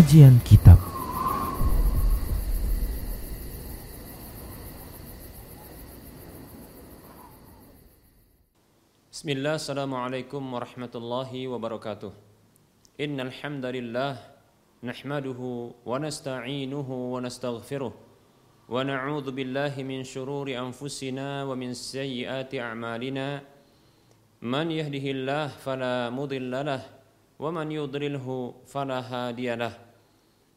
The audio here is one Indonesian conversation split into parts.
Kajian Kitab Bismillah, Assalamualaikum warahmatullahi wabarakatuh Innal hamdalillah nahmaduhu wa nasta'inuhu wa nastaghfiruh wa na'udzu billahi min shururi anfusina wa min sayyiati a'malina man yahdihillah fala mudilla lahu ومن يضلله فلا هادي له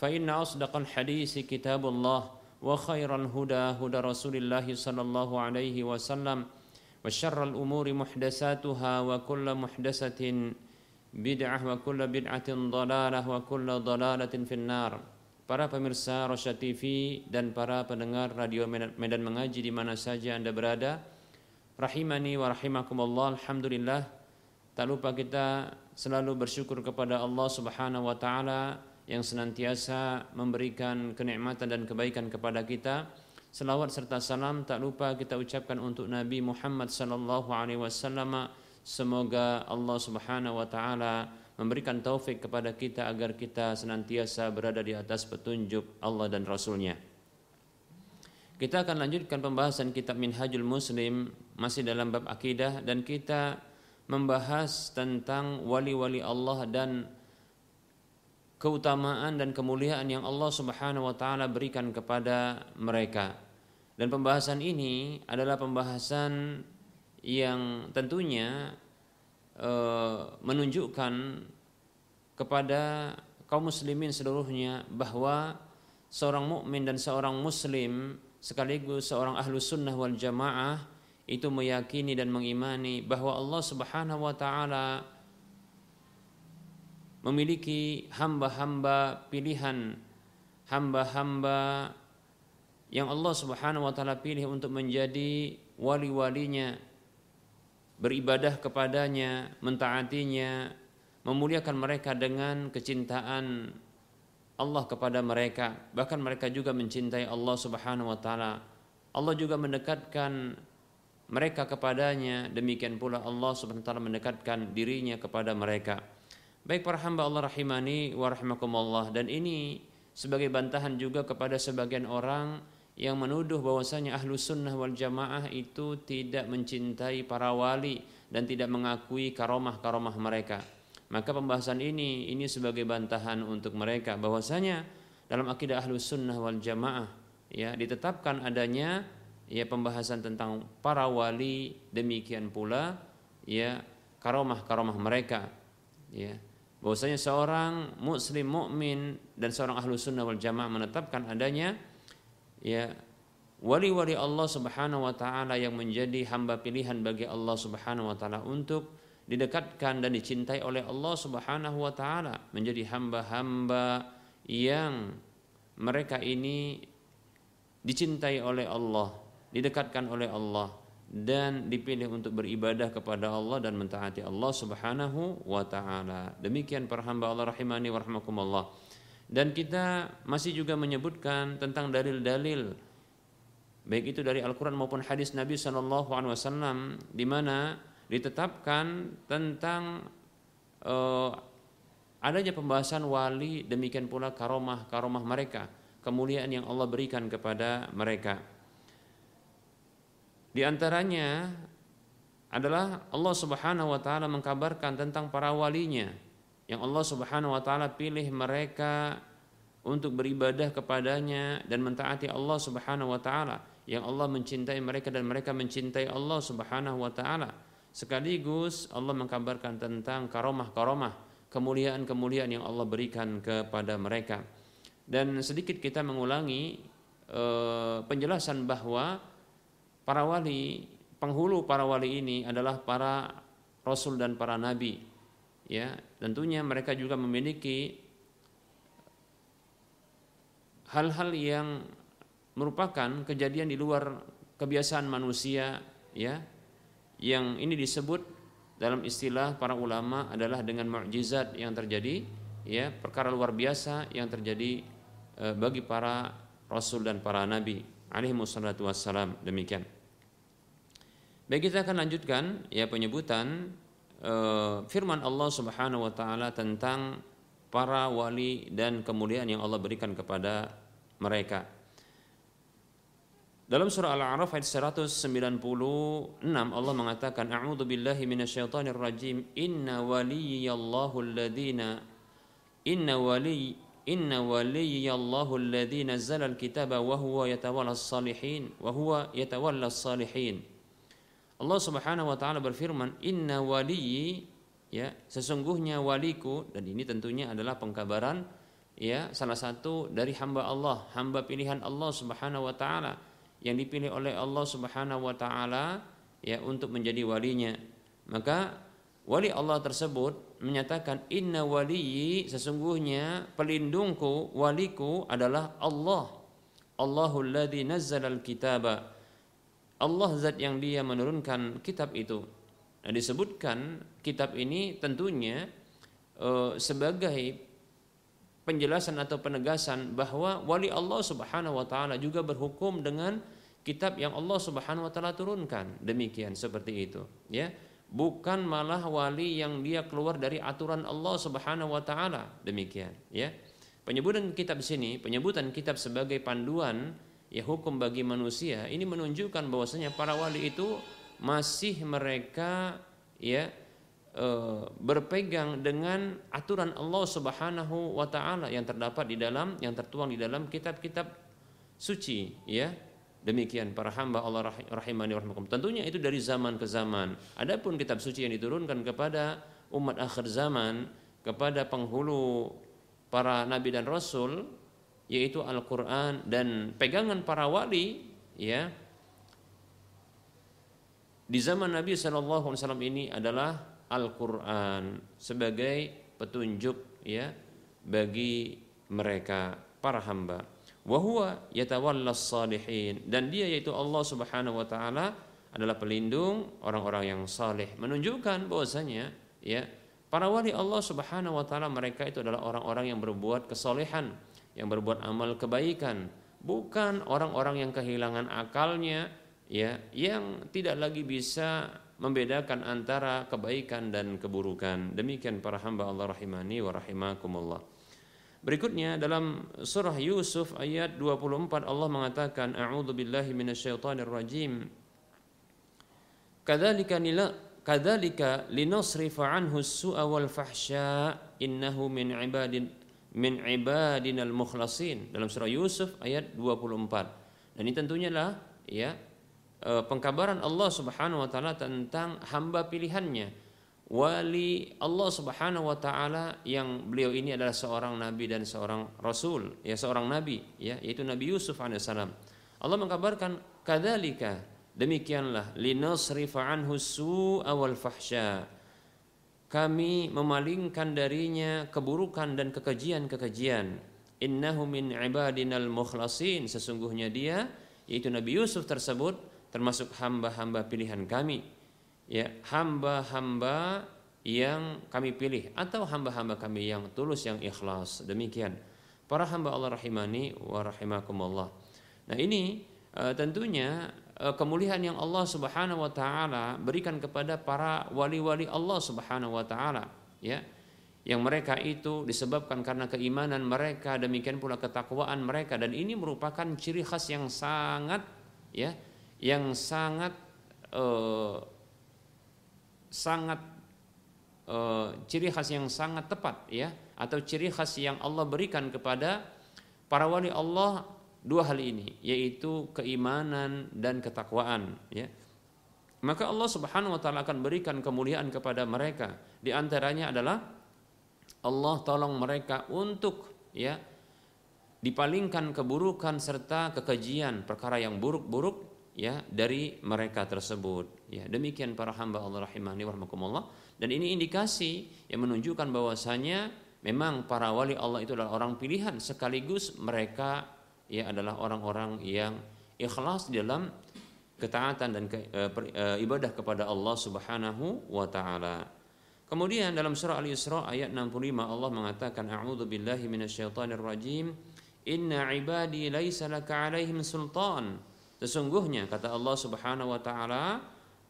فإن أصدق الحديث كتاب الله وخير الهدى هدى رسول الله صلى الله عليه وسلم وشر الأمور محدثاتها وكل محدثة بدعة وكل بدعة ضلالة وكل ضلالة في النار Para pemirsa Rosya TV dan para pendengar Radio Medan Mengaji di mana saja Anda berada Rahimani wa rahimakumullah Alhamdulillah Tak lupa kita selalu bersyukur kepada Allah Subhanahu wa taala yang senantiasa memberikan kenikmatan dan kebaikan kepada kita. Selawat serta salam tak lupa kita ucapkan untuk Nabi Muhammad sallallahu alaihi wasallam. Semoga Allah Subhanahu wa taala memberikan taufik kepada kita agar kita senantiasa berada di atas petunjuk Allah dan Rasulnya. Kita akan lanjutkan pembahasan kitab Minhajul Muslim masih dalam bab akidah dan kita membahas tentang wali-wali Allah dan keutamaan dan kemuliaan yang Allah Subhanahu wa taala berikan kepada mereka. Dan pembahasan ini adalah pembahasan yang tentunya e, menunjukkan kepada kaum muslimin seluruhnya bahwa seorang mukmin dan seorang muslim sekaligus seorang ahlu sunnah wal jamaah itu meyakini dan mengimani bahwa Allah Subhanahu wa taala memiliki hamba-hamba pilihan, hamba-hamba yang Allah Subhanahu wa taala pilih untuk menjadi wali-walinya, beribadah kepadanya, mentaatinya, memuliakan mereka dengan kecintaan Allah kepada mereka. Bahkan mereka juga mencintai Allah Subhanahu wa taala. Allah juga mendekatkan mereka kepadanya, demikian pula Allah Subhanahu wa taala mendekatkan dirinya kepada mereka. Baik para hamba Allah rahimani wa rahimakumullah dan ini sebagai bantahan juga kepada sebagian orang yang menuduh bahwasanya ahlu sunnah wal jamaah itu tidak mencintai para wali dan tidak mengakui karomah-karomah mereka. Maka pembahasan ini ini sebagai bantahan untuk mereka bahwasanya dalam akidah ahlu sunnah wal jamaah ya ditetapkan adanya ya pembahasan tentang para wali demikian pula ya karomah-karomah mereka ya bahwasanya seorang muslim mukmin dan seorang ahlu sunnah wal jamaah menetapkan adanya ya wali-wali Allah Subhanahu wa taala yang menjadi hamba pilihan bagi Allah Subhanahu wa taala untuk didekatkan dan dicintai oleh Allah Subhanahu wa taala menjadi hamba-hamba yang mereka ini dicintai oleh Allah, didekatkan oleh Allah dan dipilih untuk beribadah kepada Allah dan mentaati Allah Subhanahu wa taala. Demikian para hamba Allah rahimani warahmatullah. Dan kita masih juga menyebutkan tentang dalil-dalil baik itu dari Al-Qur'an maupun hadis Nabi sallallahu alaihi wasallam di mana ditetapkan tentang uh, adanya pembahasan wali demikian pula karomah-karomah mereka, kemuliaan yang Allah berikan kepada mereka. Di antaranya adalah Allah Subhanahu wa taala mengkabarkan tentang para walinya yang Allah Subhanahu wa taala pilih mereka untuk beribadah kepadanya dan mentaati Allah Subhanahu wa taala yang Allah mencintai mereka dan mereka mencintai Allah Subhanahu wa taala. Sekaligus Allah mengkabarkan tentang karomah-karomah kemuliaan-kemuliaan yang Allah berikan kepada mereka. Dan sedikit kita mengulangi eh, penjelasan bahwa para wali penghulu para wali ini adalah para rasul dan para nabi ya. Tentunya mereka juga memiliki hal-hal yang merupakan kejadian di luar kebiasaan manusia ya. Yang ini disebut dalam istilah para ulama adalah dengan mukjizat yang terjadi ya perkara luar biasa yang terjadi e, bagi para rasul dan para nabi. Alaihi wassalam. Demikian Baik kita akan lanjutkan ya penyebutan uh, firman Allah Subhanahu wa taala tentang para wali dan kemuliaan yang Allah berikan kepada mereka. Dalam surah Al-A'raf ayat 196 Allah mengatakan A'udzu billahi minasyaitonir rajim inna waliyallahu alladhina inna wali inna waliyallahu alladhi nazzala al-kitaba wa huwa yatawalla as-salihin wa huwa yatawalla as-salihin Allah Subhanahu wa taala berfirman, "Inna waliyyi" ya, sesungguhnya waliku dan ini tentunya adalah pengkabaran ya salah satu dari hamba Allah, hamba pilihan Allah Subhanahu wa taala yang dipilih oleh Allah Subhanahu wa taala ya untuk menjadi walinya. Maka wali Allah tersebut menyatakan inna waliyyi sesungguhnya pelindungku waliku adalah Allah. Allahul ladzi nazzala al-kitaba Allah zat yang dia menurunkan kitab itu. Nah, disebutkan kitab ini tentunya e, sebagai penjelasan atau penegasan bahwa wali Allah Subhanahu wa taala juga berhukum dengan kitab yang Allah Subhanahu wa taala turunkan. Demikian seperti itu, ya. Bukan malah wali yang dia keluar dari aturan Allah Subhanahu wa taala. Demikian, ya. Penyebutan kitab sini, penyebutan kitab sebagai panduan ya hukum bagi manusia. Ini menunjukkan bahwasanya para wali itu masih mereka ya e, berpegang dengan aturan Allah Subhanahu wa taala yang terdapat di dalam yang tertuang di dalam kitab-kitab suci ya. Demikian para hamba Allah rahimani rahimakum tentunya itu dari zaman ke zaman. Adapun kitab suci yang diturunkan kepada umat akhir zaman kepada penghulu para nabi dan rasul yaitu Al-Qur'an dan pegangan para wali ya di zaman Nabi Wasallam ini adalah Al-Quran sebagai petunjuk ya bagi mereka para hamba. Wahwa yatawallas salihin dan dia yaitu Allah Subhanahu Wa Taala adalah pelindung orang-orang yang saleh. Menunjukkan bahwasanya ya para wali Allah Subhanahu Wa Taala mereka itu adalah orang-orang yang berbuat kesolehan yang berbuat amal kebaikan, bukan orang-orang yang kehilangan akalnya ya, yang tidak lagi bisa membedakan antara kebaikan dan keburukan. Demikian para hamba Allah rahimani wa rahimakumullah. Berikutnya dalam surah Yusuf ayat 24 Allah mengatakan a'udzu billahi minasyaitonir rajim. Kadzalika nila kadzalika linasrifa anhu as-su'a wal fahsya innahu min ibadin min ibadinal mukhlasin dalam surah Yusuf ayat 24. Dan ini tentunya lah ya e, pengkabaran Allah Subhanahu wa taala tentang hamba pilihannya. Wali Allah Subhanahu wa taala yang beliau ini adalah seorang nabi dan seorang rasul, ya seorang nabi ya yaitu Nabi Yusuf alaihissalam. Allah mengkabarkan kadzalika demikianlah linasrifa anhu su'a wal fahsya kami memalingkan darinya keburukan dan kekejian-kekejian. Innahu min ibadinal mukhlasin. Sesungguhnya dia, yaitu Nabi Yusuf tersebut, termasuk hamba-hamba pilihan kami. Ya, hamba-hamba yang kami pilih atau hamba-hamba kami yang tulus yang ikhlas. Demikian. Para hamba Allah rahimani wa rahimakumullah. Nah, ini uh, tentunya kemuliaan yang Allah Subhanahu wa taala berikan kepada para wali-wali Allah Subhanahu wa taala ya. Yang mereka itu disebabkan karena keimanan mereka demikian pula ketakwaan mereka dan ini merupakan ciri khas yang sangat ya yang sangat uh, sangat uh, ciri khas yang sangat tepat ya atau ciri khas yang Allah berikan kepada para wali Allah dua hal ini yaitu keimanan dan ketakwaan ya. Maka Allah Subhanahu wa taala akan berikan kemuliaan kepada mereka. Di antaranya adalah Allah tolong mereka untuk ya dipalingkan keburukan serta kekejian perkara yang buruk-buruk ya dari mereka tersebut. Ya demikian para hamba Allah rahimani warahmatullah dan ini indikasi yang menunjukkan bahwasanya memang para wali Allah itu adalah orang pilihan sekaligus mereka ya adalah orang-orang yang ikhlas dalam ketaatan dan ke, e, per, e, ibadah kepada Allah Subhanahu wa taala. Kemudian dalam surah Al-Isra ayat 65 Allah mengatakan a'udzu billahi minasyaitonir rajim inna ibadi laisa laka 'alaihim sultan. Sesungguhnya kata Allah Subhanahu wa taala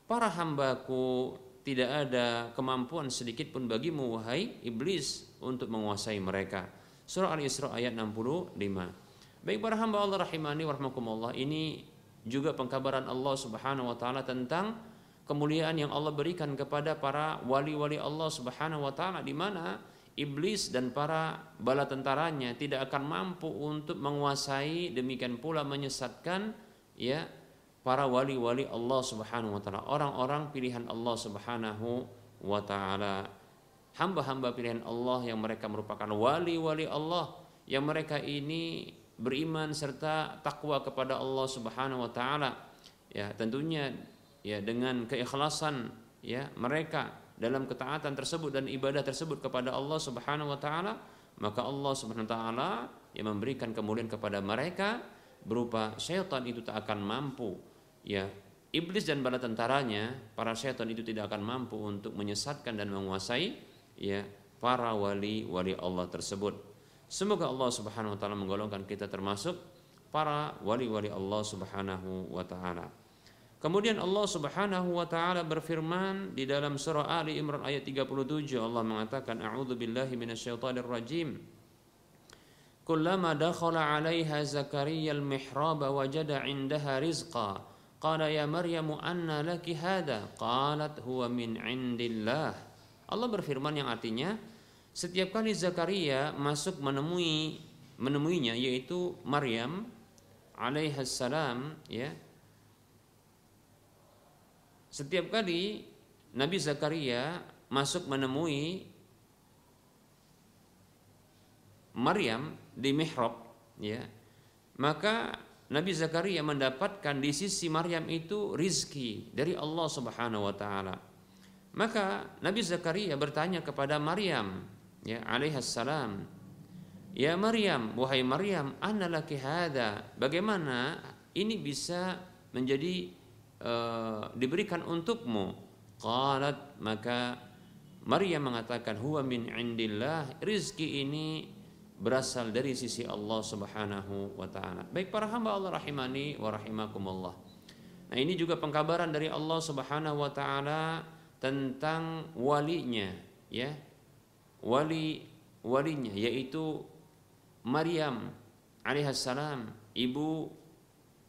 para hambaku tidak ada kemampuan sedikit pun bagimu wahai iblis untuk menguasai mereka. Surah Al-Isra ayat 65. Baik para hamba Allah rahimani warahmatullah ini juga pengkabaran Allah Subhanahu wa taala tentang kemuliaan yang Allah berikan kepada para wali-wali Allah Subhanahu wa taala di mana iblis dan para bala tentaranya tidak akan mampu untuk menguasai demikian pula menyesatkan ya para wali-wali Allah Subhanahu wa taala orang-orang pilihan Allah Subhanahu wa taala. Hamba-hamba pilihan Allah yang mereka merupakan wali-wali Allah yang mereka ini beriman serta takwa kepada Allah Subhanahu wa taala. Ya, tentunya ya dengan keikhlasan ya mereka dalam ketaatan tersebut dan ibadah tersebut kepada Allah Subhanahu wa taala, maka Allah Subhanahu wa taala yang memberikan kemuliaan kepada mereka berupa syaitan itu tak akan mampu ya iblis dan bala tentaranya para syaitan itu tidak akan mampu untuk menyesatkan dan menguasai ya para wali wali Allah tersebut Semoga Allah Subhanahu wa taala menggolongkan kita termasuk para wali-wali Allah Subhanahu wa taala. Kemudian Allah Subhanahu wa taala berfirman di dalam surah Ali Imran ayat 37 Allah mengatakan a'udzu billahi minasyaitonir rajim. Kullama dakhala 'alaiha Zakaria al-mihrab wajada 'indaha rizqa. Qala ya Maryam anna laki hadha? Qalat huwa min 'indillah. Allah berfirman yang artinya setiap kali Zakaria masuk menemui menemuinya yaitu Maryam alaihissalam ya setiap kali Nabi Zakaria masuk menemui Maryam di mihrab ya maka Nabi Zakaria mendapatkan di sisi Maryam itu rizki dari Allah Subhanahu wa taala. Maka Nabi Zakaria bertanya kepada Maryam ya salam. Ya Maryam wahai Maryam laki hada bagaimana ini bisa menjadi uh, diberikan untukmu? Qalat maka Maryam mengatakan huwa min indillah. Rizki ini berasal dari sisi Allah Subhanahu wa taala. Baik para hamba Allah rahimani wa rahimakumullah. Nah, ini juga pengkabaran dari Allah Subhanahu wa taala tentang walinya ya wali walinya yaitu Maryam alaihissalam ibu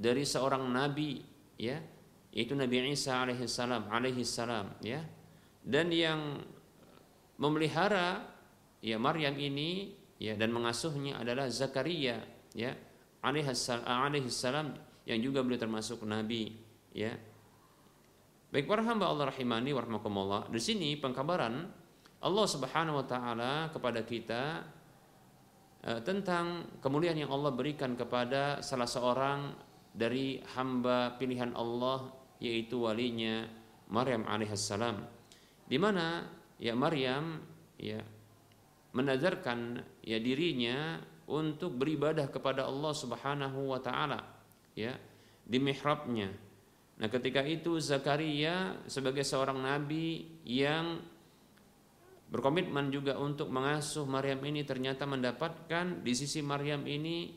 dari seorang nabi ya yaitu Nabi Isa alaihissalam alaihissalam ya. Dan yang memelihara ya Maryam ini ya dan mengasuhnya adalah Zakaria ya alaihissalam yang juga beliau termasuk nabi ya. Baik para hamba Allah rahimani warahmatullah di sini pengkabaran Allah Subhanahu wa taala kepada kita uh, tentang kemuliaan yang Allah berikan kepada salah seorang dari hamba pilihan Allah yaitu walinya Maryam alaihissalam di mana ya Maryam ya menazarkan ya dirinya untuk beribadah kepada Allah Subhanahu wa taala ya di mihrabnya. Nah, ketika itu Zakaria sebagai seorang nabi yang berkomitmen juga untuk mengasuh Maryam ini ternyata mendapatkan di sisi Maryam ini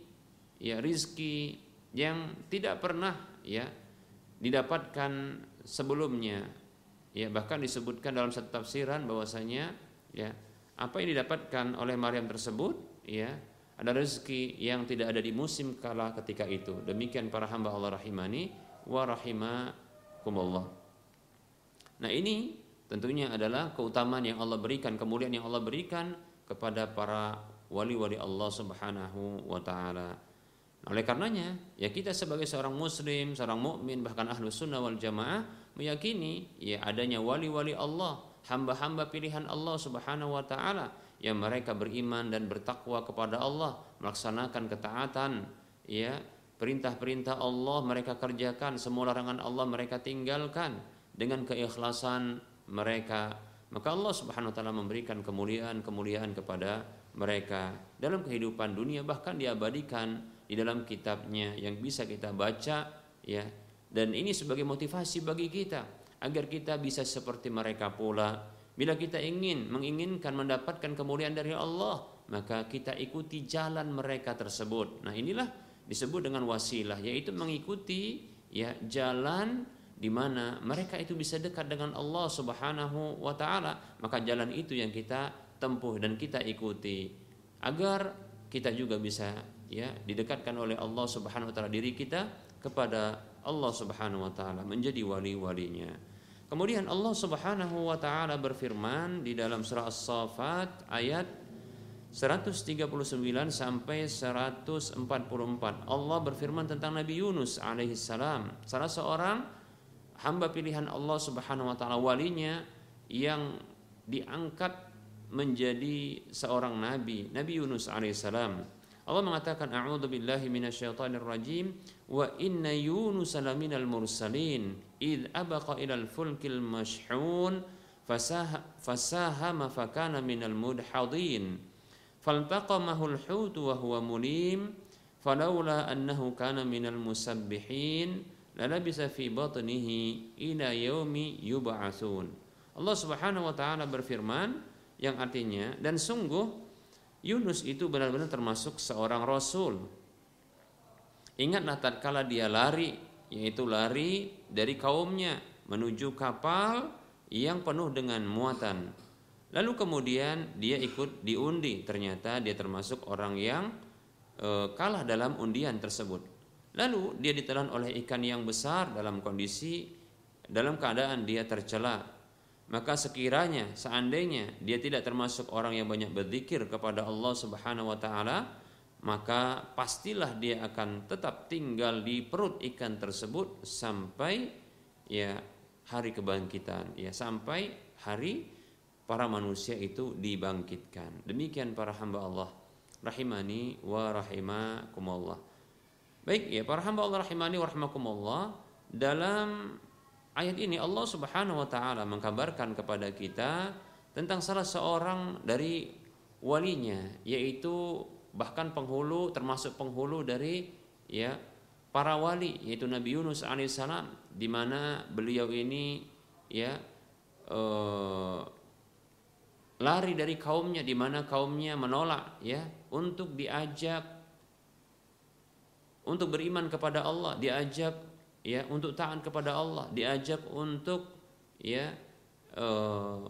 ya rizki yang tidak pernah ya didapatkan sebelumnya. Ya bahkan disebutkan dalam satu tafsiran bahwasanya ya apa yang didapatkan oleh Maryam tersebut ya ada rezeki yang tidak ada di musim kala ketika itu. Demikian para hamba Allah rahimani wa rahimakumullah. Nah ini tentunya adalah keutamaan yang Allah berikan, kemuliaan yang Allah berikan kepada para wali-wali Allah Subhanahu wa taala. Oleh karenanya, ya kita sebagai seorang muslim, seorang mukmin bahkan ahlu sunnah wal jamaah meyakini ya adanya wali-wali Allah, hamba-hamba pilihan Allah Subhanahu wa taala yang mereka beriman dan bertakwa kepada Allah, melaksanakan ketaatan, ya, perintah-perintah Allah mereka kerjakan, semua larangan Allah mereka tinggalkan dengan keikhlasan mereka. Maka Allah Subhanahu wa taala memberikan kemuliaan-kemuliaan kepada mereka dalam kehidupan dunia bahkan diabadikan di dalam kitabnya yang bisa kita baca ya. Dan ini sebagai motivasi bagi kita agar kita bisa seperti mereka pula. Bila kita ingin menginginkan mendapatkan kemuliaan dari Allah maka kita ikuti jalan mereka tersebut. Nah inilah disebut dengan wasilah yaitu mengikuti ya jalan di mana mereka itu bisa dekat dengan Allah Subhanahu wa taala maka jalan itu yang kita tempuh dan kita ikuti agar kita juga bisa ya didekatkan oleh Allah Subhanahu wa taala diri kita kepada Allah Subhanahu wa taala menjadi wali-walinya. Kemudian Allah Subhanahu wa taala berfirman di dalam surah As-Saffat ayat 139 sampai 144. Allah berfirman tentang Nabi Yunus alaihi salam, salah seorang hamba pilihan Allah Subhanahu wa taala walinya yang diangkat menjadi seorang nabi, Nabi Yunus alaihissalam. Allah mengatakan a'udzu billahi minasyaitonir rajim wa inna yunus laminal mursalin id abaqa ilal fulkil mashhun fasahama fakana minal mudhadin faltaqamahu al-hut wa huwa mulim falawla annahu kana minal musabbihin lalabisa fi batnihi ila yaumi yub'atsun Allah Subhanahu wa taala berfirman yang artinya dan sungguh Yunus itu benar-benar termasuk seorang rasul. Ingatlah tatkala dia lari, yaitu lari dari kaumnya menuju kapal yang penuh dengan muatan. Lalu kemudian dia ikut diundi, ternyata dia termasuk orang yang e, kalah dalam undian tersebut. Lalu dia ditelan oleh ikan yang besar dalam kondisi dalam keadaan dia tercela. Maka sekiranya seandainya dia tidak termasuk orang yang banyak berzikir kepada Allah Subhanahu wa taala maka pastilah dia akan tetap tinggal di perut ikan tersebut sampai ya hari kebangkitan. Ya sampai hari para manusia itu dibangkitkan. Demikian para hamba Allah. Rahimani wa rahimakumullah baik ya para hamba Allah rahimani wa dalam ayat ini Allah Subhanahu wa taala mengkabarkan kepada kita tentang salah seorang dari walinya yaitu bahkan penghulu termasuk penghulu dari ya para wali yaitu Nabi Yunus alaihissalam di mana beliau ini ya eh, lari dari kaumnya di mana kaumnya menolak ya untuk diajak untuk beriman kepada Allah diajak ya untuk taat kepada Allah, diajak untuk ya uh,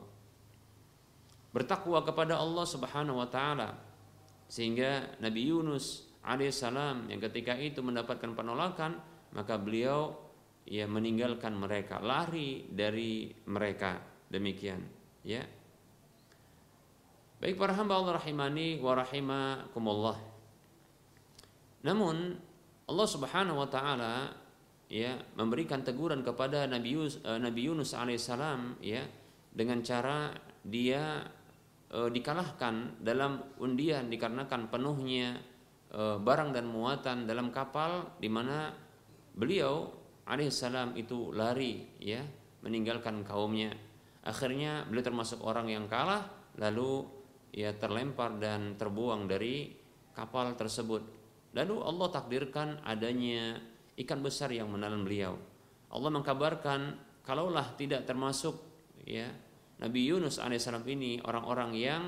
bertakwa kepada Allah Subhanahu wa taala. Sehingga Nabi Yunus alaihissalam yang ketika itu mendapatkan penolakan, maka beliau ya meninggalkan mereka, lari dari mereka. Demikian, ya. Baik para hamba Allah rahimani wa rahimakumullah. Namun Allah Subhanahu wa taala ya memberikan teguran kepada Nabi Yunus, uh, Nabi Yunus alaihissalam ya dengan cara dia uh, dikalahkan dalam undian dikarenakan penuhnya uh, barang dan muatan dalam kapal di mana beliau alaihissalam itu lari ya meninggalkan kaumnya. Akhirnya beliau termasuk orang yang kalah lalu ya terlempar dan terbuang dari kapal tersebut lalu Allah takdirkan adanya ikan besar yang menelan beliau. Allah mengkabarkan kalaulah tidak termasuk ya Nabi Yunus alaihissalam ini orang-orang yang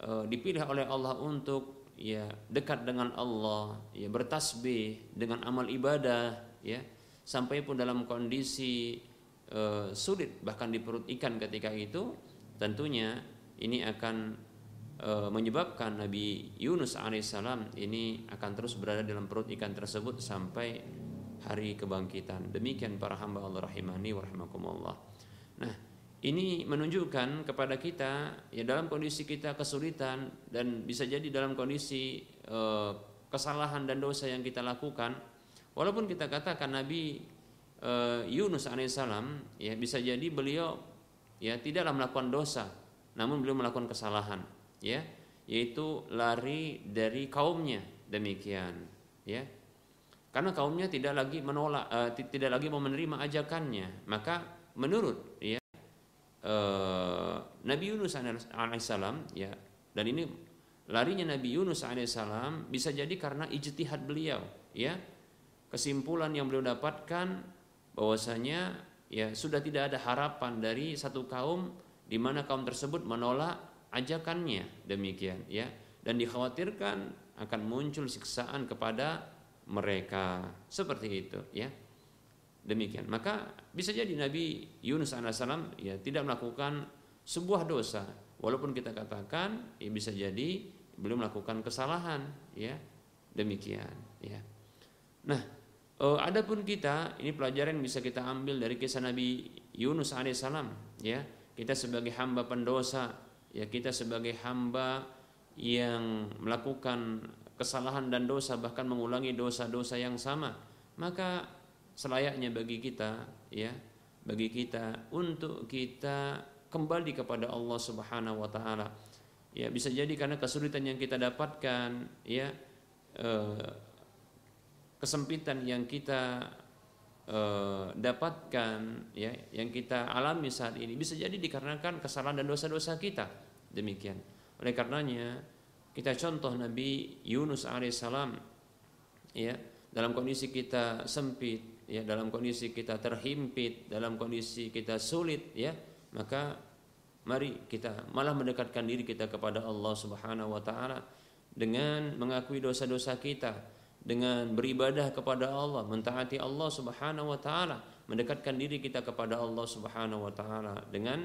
e, dipilih oleh Allah untuk ya dekat dengan Allah, ya bertasbih dengan amal ibadah, ya sampai pun dalam kondisi e, sulit bahkan di perut ikan ketika itu, tentunya ini akan e, menyebabkan Nabi Yunus alaihissalam ini akan terus berada dalam perut ikan tersebut sampai hari kebangkitan. Demikian para hamba Allah rahimani wa rahimakumullah. Nah, ini menunjukkan kepada kita ya dalam kondisi kita kesulitan dan bisa jadi dalam kondisi eh, kesalahan dan dosa yang kita lakukan walaupun kita katakan Nabi eh, Yunus alaihissalam ya bisa jadi beliau ya tidaklah melakukan dosa namun beliau melakukan kesalahan ya yaitu lari dari kaumnya. Demikian ya. Karena kaumnya tidak lagi menolak uh, tidak lagi mau menerima ajakannya maka menurut ya uh, Nabi Yunus alaihissalam ya dan ini larinya Nabi Yunus alaihissalam bisa jadi karena ijtihad beliau ya. Kesimpulan yang beliau dapatkan bahwasanya ya sudah tidak ada harapan dari satu kaum di mana kaum tersebut menolak ajakannya demikian ya. Dan dikhawatirkan akan muncul siksaan kepada mereka. Seperti itu ya. Demikian. Maka bisa jadi Nabi Yunus alaihissalam ya tidak melakukan sebuah dosa. Walaupun kita katakan ya bisa jadi belum melakukan kesalahan ya. Demikian ya. Nah eh, adapun kita ini pelajaran bisa kita ambil dari kisah Nabi Yunus alaihissalam ya. Kita sebagai hamba pendosa ya kita sebagai hamba yang melakukan kesalahan dan dosa bahkan mengulangi dosa-dosa yang sama maka selayaknya bagi kita ya bagi kita untuk kita kembali kepada Allah Subhanahu wa taala. Ya bisa jadi karena kesulitan yang kita dapatkan ya eh, kesempitan yang kita eh, dapatkan ya yang kita alami saat ini bisa jadi dikarenakan kesalahan dan dosa-dosa kita demikian. Oleh karenanya kita contoh Nabi Yunus alaihissalam ya dalam kondisi kita sempit ya dalam kondisi kita terhimpit dalam kondisi kita sulit ya maka mari kita malah mendekatkan diri kita kepada Allah Subhanahu wa taala dengan mengakui dosa-dosa kita dengan beribadah kepada Allah mentaati Allah Subhanahu wa taala mendekatkan diri kita kepada Allah Subhanahu wa taala dengan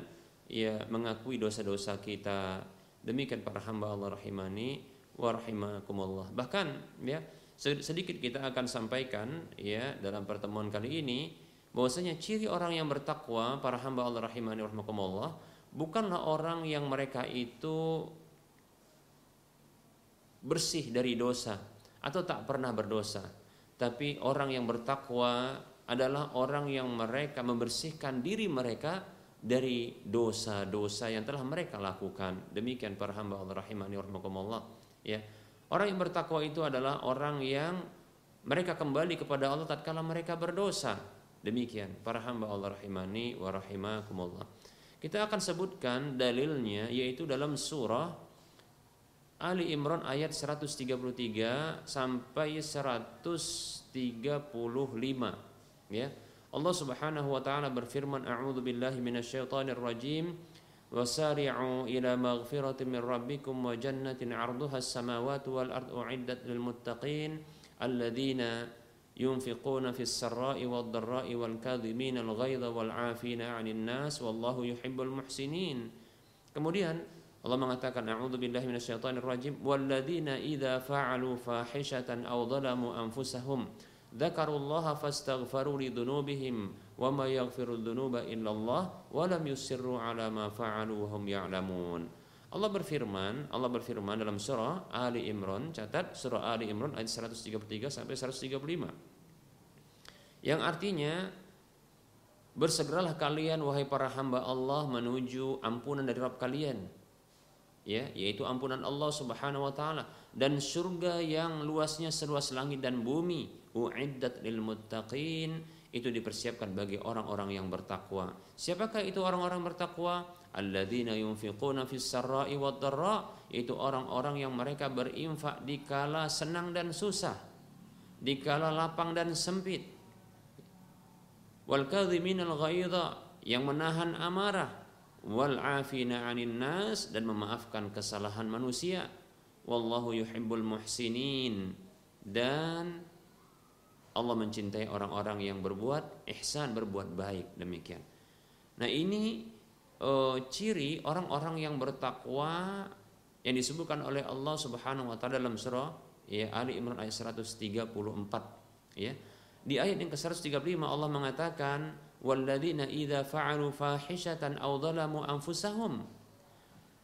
ya mengakui dosa-dosa kita. Demikian para hamba Allah rahimani wa rahimakumullah. Bahkan ya sedikit kita akan sampaikan ya dalam pertemuan kali ini bahwasanya ciri orang yang bertakwa para hamba Allah rahimani wa rahimakumullah bukanlah orang yang mereka itu bersih dari dosa atau tak pernah berdosa tapi orang yang bertakwa adalah orang yang mereka membersihkan diri mereka dari dosa-dosa yang telah mereka lakukan. Demikian para hamba Allah rahimani warahmatullah. Ya. Orang yang bertakwa itu adalah orang yang mereka kembali kepada Allah tatkala mereka berdosa. Demikian para hamba Allah rahimani wa rahimakumullah. Kita akan sebutkan dalilnya yaitu dalam surah Ali Imran ayat 133 sampai 135 ya. Allah Subhanahu wa taala berfirman a'udzu billahi minasyaitonir rajim. Wasari'u ila maghfiratin min rabbikum wa jannatin 'arduha as-samawati wal ardu u'iddat lil muttaqin alladzina yunfiquna fis sarra'i wad dharra'i wal kadhimina al ghaidha wal 'afina 'anil nas wallahu yuhibbul muhsinin. Kemudian Allah mengatakan a'udzu billahi minasyaitonir rajim. Walladzina idza fa'alu fahishatan aw dhalamu anfusahum dzakarullaha fastaghfaru lidunubihim wa ma yaghfiru dzunuba illallah wa lam yusirru ala ma fa'alu. Allah berfirman, Allah berfirman dalam surah Ali Imran, catat surah Ali Imran ayat 133 sampai 135. Yang artinya bersegeralah kalian wahai para hamba Allah menuju ampunan dari Rabb kalian. Ya, yaitu ampunan Allah Subhanahu wa taala dan surga yang luasnya seluas langit dan bumi uiddat lil muttaqin itu dipersiapkan bagi orang-orang yang bertakwa. Siapakah itu orang-orang bertakwa? Alladzina yunfiquna fis sarra'i wad dharra, itu orang-orang yang mereka berinfak di kala senang dan susah, di kala lapang dan sempit. Wal kadhiminal ghaidha, yang menahan amarah, wal afina 'anil nas dan memaafkan kesalahan manusia. Wallahu yuhibbul muhsinin dan Allah mencintai orang-orang yang berbuat ihsan, berbuat baik demikian. Nah, ini e, ciri orang-orang yang bertakwa yang disebutkan oleh Allah Subhanahu wa taala dalam surah ya Ali Imran ayat 134 ya. Di ayat yang ke-135 Allah mengatakan walladzina idza fa'alu fahishatan aw dhalamu anfusahum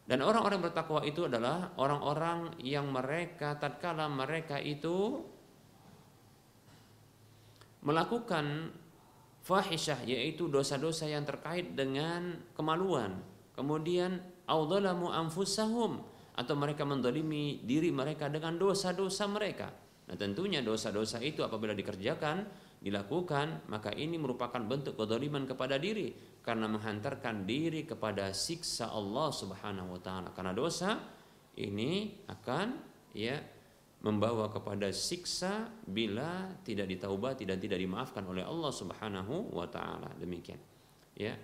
dan orang-orang bertakwa itu adalah orang-orang yang mereka tatkala mereka itu melakukan fahisyah yaitu dosa-dosa yang terkait dengan kemaluan. Kemudian audalamu anfusahum atau mereka mendolimi diri mereka dengan dosa-dosa mereka. Nah tentunya dosa-dosa itu apabila dikerjakan dilakukan maka ini merupakan bentuk kedoliman kepada diri karena menghantarkan diri kepada siksa Allah Subhanahu wa taala. Karena dosa ini akan ya membawa kepada siksa bila tidak ditaubati dan tidak dimaafkan oleh Allah Subhanahu wa taala. Demikian. Ya.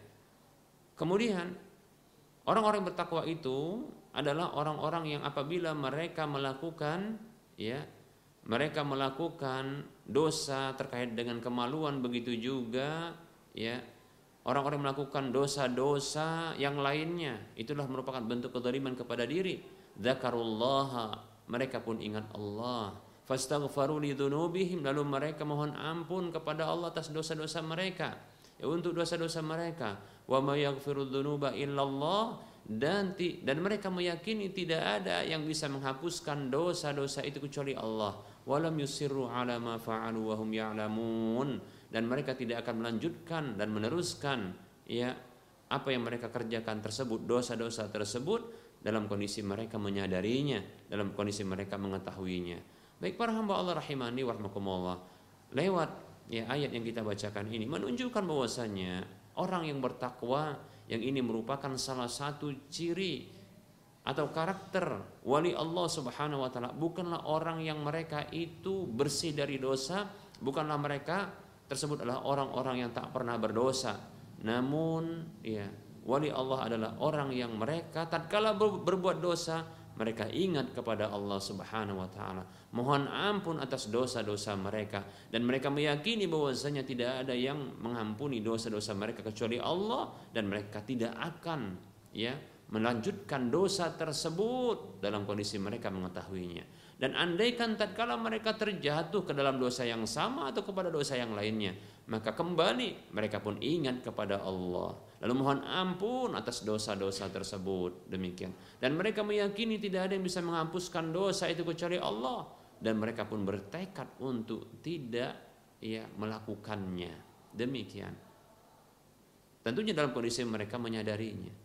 Kemudian orang-orang bertakwa itu adalah orang-orang yang apabila mereka melakukan ya mereka melakukan dosa terkait dengan kemaluan begitu juga ya orang-orang melakukan dosa-dosa yang lainnya itulah merupakan bentuk kezaliman kepada diri. Zakarullah mereka pun ingat Allah. Fastaghfaru lidzunubihim lalu mereka mohon ampun kepada Allah atas dosa-dosa mereka. Ya, untuk dosa-dosa mereka. Wa may dzunuba illallah dan dan mereka meyakini tidak ada yang bisa menghapuskan dosa-dosa itu kecuali Allah. Walam yusirru ala ma fa'alu wa hum ya'lamun dan mereka tidak akan melanjutkan dan meneruskan ya apa yang mereka kerjakan tersebut dosa-dosa tersebut dalam kondisi mereka menyadarinya dalam kondisi mereka mengetahuinya. Baik para hamba Allah rahimani warahmatullah lewat ya ayat yang kita bacakan ini menunjukkan bahwasanya orang yang bertakwa yang ini merupakan salah satu ciri atau karakter wali Allah Subhanahu wa taala. Bukanlah orang yang mereka itu bersih dari dosa bukanlah mereka tersebut adalah orang-orang yang tak pernah berdosa. Namun ya wali Allah adalah orang yang mereka tatkala berbuat dosa mereka ingat kepada Allah Subhanahu wa taala, mohon ampun atas dosa-dosa mereka. Dan mereka meyakini bahwasanya tidak ada yang mengampuni dosa-dosa mereka kecuali Allah. Dan mereka tidak akan ya melanjutkan dosa tersebut dalam kondisi mereka mengetahuinya. Dan andaikan tatkala mereka terjatuh ke dalam dosa yang sama atau kepada dosa yang lainnya, maka kembali mereka pun ingat kepada Allah lalu mohon ampun atas dosa-dosa tersebut. Demikian. Dan mereka meyakini tidak ada yang bisa menghapuskan dosa itu kecuali Allah. Dan mereka pun bertekad untuk tidak ya melakukannya. Demikian. Tentunya dalam kondisi mereka menyadarinya.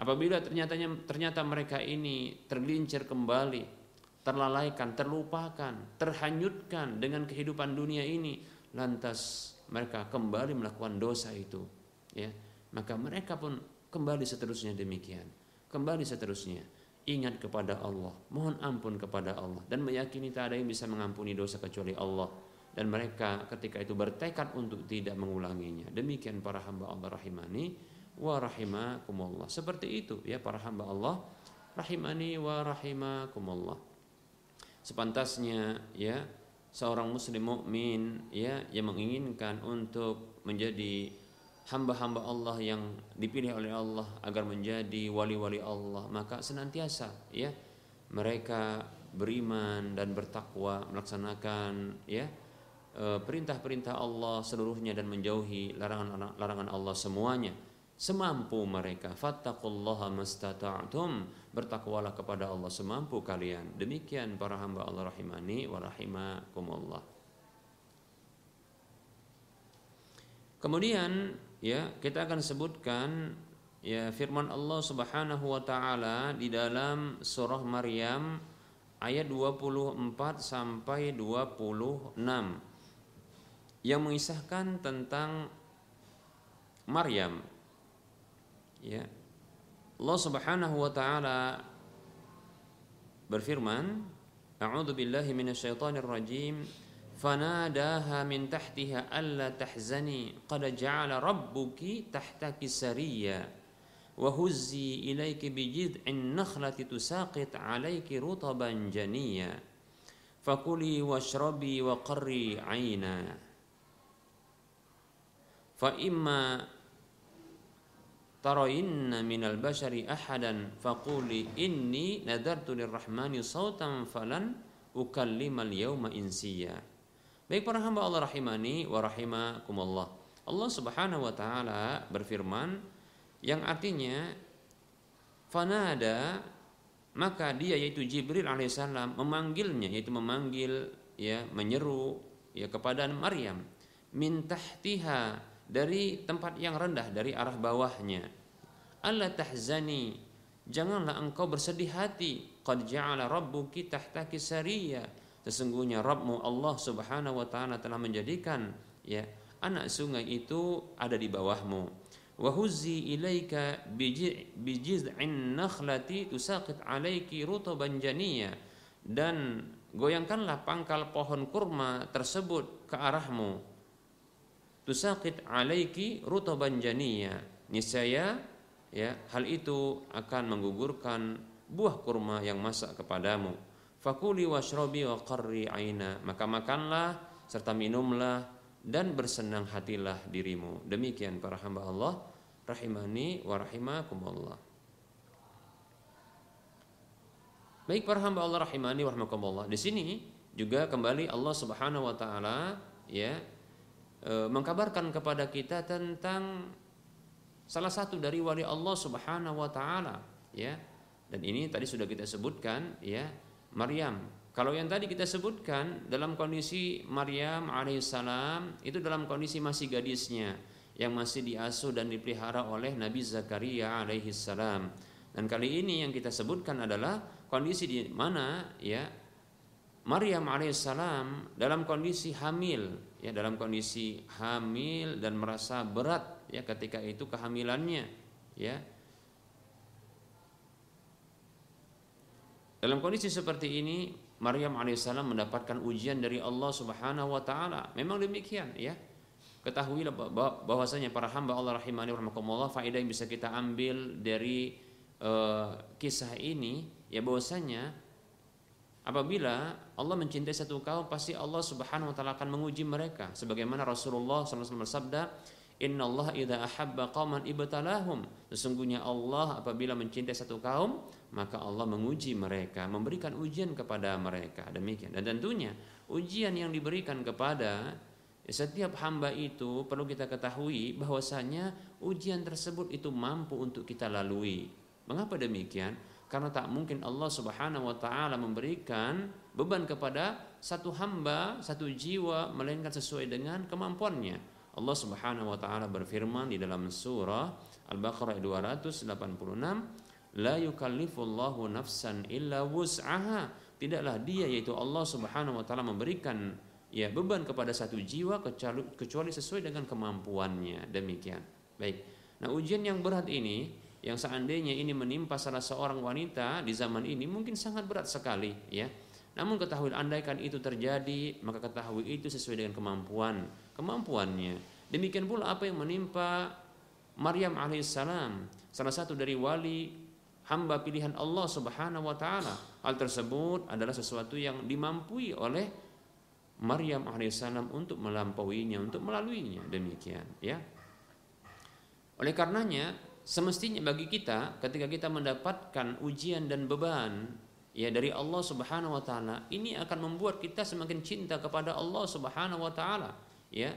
Apabila ternyata ternyata mereka ini tergelincir kembali terlalaikan terlupakan terhanyutkan dengan kehidupan dunia ini lantas mereka kembali melakukan dosa itu ya maka mereka pun kembali seterusnya demikian. Kembali seterusnya. Ingat kepada Allah. Mohon ampun kepada Allah. Dan meyakini tak ada yang bisa mengampuni dosa kecuali Allah. Dan mereka ketika itu bertekad untuk tidak mengulanginya. Demikian para hamba Allah rahimani wa rahimakumullah. Seperti itu ya para hamba Allah rahimani wa rahimakumullah. Sepantasnya ya seorang muslim mukmin ya yang menginginkan untuk menjadi hamba-hamba Allah yang dipilih oleh Allah agar menjadi wali-wali Allah maka senantiasa ya mereka beriman dan bertakwa melaksanakan ya e, perintah-perintah Allah seluruhnya dan menjauhi larangan-larangan Allah semuanya. Semampu mereka. Fattaqullaha mastata'tum. Bertakwalah kepada Allah semampu kalian. Demikian para hamba Allah rahimani wa rahimakumullah. Kemudian ya kita akan sebutkan ya firman Allah Subhanahu wa taala di dalam surah Maryam ayat 24 sampai 26 yang mengisahkan tentang Maryam. Ya Allah Subhanahu wa taala berfirman A'udzu billahi minasyaitonir rajim فناداها من تحتها ألا تحزني قد جعل ربك تحتك سريا وهزي إليك بجذع النخلة تساقط عليك رطبا جنيا فكلي واشربي وقري عينا. فإما ترين من البشر أحدا فقولي إني نذرت للرحمن صوتا فلن أكلم اليوم إنسيا. Baik para hamba Allah rahimani wa rahimakumullah. Allah Subhanahu wa taala berfirman yang artinya fanada maka dia yaitu Jibril alaihissalam memanggilnya yaitu memanggil ya menyeru ya kepada Maryam. Min tahtiha dari tempat yang rendah dari arah bawahnya. Allah tahzani janganlah engkau bersedih hati. Qad ja'ala rabbuki tahtaki sariya sesungguhnya Rabbmu Allah Subhanahu wa taala telah menjadikan ya anak sungai itu ada di bawahmu. Wa huzzi ilaika bijiz'in nakhlati tusaqit alaiki rutaban janiyya dan goyangkanlah pangkal pohon kurma tersebut ke arahmu. Tusaqit alaiki rutaban janiyya niscaya ya hal itu akan menggugurkan buah kurma yang masak kepadamu fakuli washrobi wa qarri aina. Maka makanlah serta minumlah dan bersenang hatilah dirimu. Demikian para hamba Allah rahimani wa rahimakumullah. Baik para hamba Allah rahimani wa rahimakumullah. Di sini juga kembali Allah Subhanahu wa taala ya e, mengkabarkan kepada kita tentang salah satu dari wali Allah Subhanahu wa taala ya. Dan ini tadi sudah kita sebutkan ya Maryam. Kalau yang tadi kita sebutkan dalam kondisi Maryam alaihissalam itu dalam kondisi masih gadisnya yang masih diasuh dan dipelihara oleh Nabi Zakaria alaihissalam. Dan kali ini yang kita sebutkan adalah kondisi di mana ya Maryam alaihissalam dalam kondisi hamil ya dalam kondisi hamil dan merasa berat ya ketika itu kehamilannya ya Dalam kondisi seperti ini Maryam alaihissalam mendapatkan ujian dari Allah Subhanahu wa taala. Memang demikian ya. Ketahuilah bahwasanya para hamba Allah rahimani rahimakumullah faedah yang bisa kita ambil dari uh, kisah ini ya bahwasanya apabila Allah mencintai satu kaum pasti Allah Subhanahu wa taala akan menguji mereka sebagaimana Rasulullah SAW bersabda Inna Allah idha ahabba qawman ibtalahum. Sesungguhnya Allah apabila mencintai satu kaum, maka Allah menguji mereka, memberikan ujian kepada mereka. Demikian. Dan tentunya ujian yang diberikan kepada setiap hamba itu perlu kita ketahui bahwasanya ujian tersebut itu mampu untuk kita lalui. Mengapa demikian? Karena tak mungkin Allah Subhanahu wa taala memberikan beban kepada satu hamba, satu jiwa melainkan sesuai dengan kemampuannya. Allah Subhanahu wa taala berfirman di dalam surah Al-Baqarah 286, "La yukallifullahu nafsan illa wus'aha." Tidaklah dia yaitu Allah Subhanahu wa taala memberikan ya beban kepada satu jiwa kecuali sesuai dengan kemampuannya. Demikian. Baik. Nah, ujian yang berat ini yang seandainya ini menimpa salah seorang wanita di zaman ini mungkin sangat berat sekali ya. Namun ketahui andaikan itu terjadi, maka ketahui itu sesuai dengan kemampuan kemampuannya. Demikian pula apa yang menimpa Maryam alaihissalam, salah satu dari wali hamba pilihan Allah Subhanahu wa taala. Hal tersebut adalah sesuatu yang dimampui oleh Maryam alaihissalam untuk melampauinya, untuk melaluinya. Demikian, ya. Oleh karenanya, semestinya bagi kita ketika kita mendapatkan ujian dan beban ya dari Allah Subhanahu wa taala ini akan membuat kita semakin cinta kepada Allah Subhanahu wa taala ya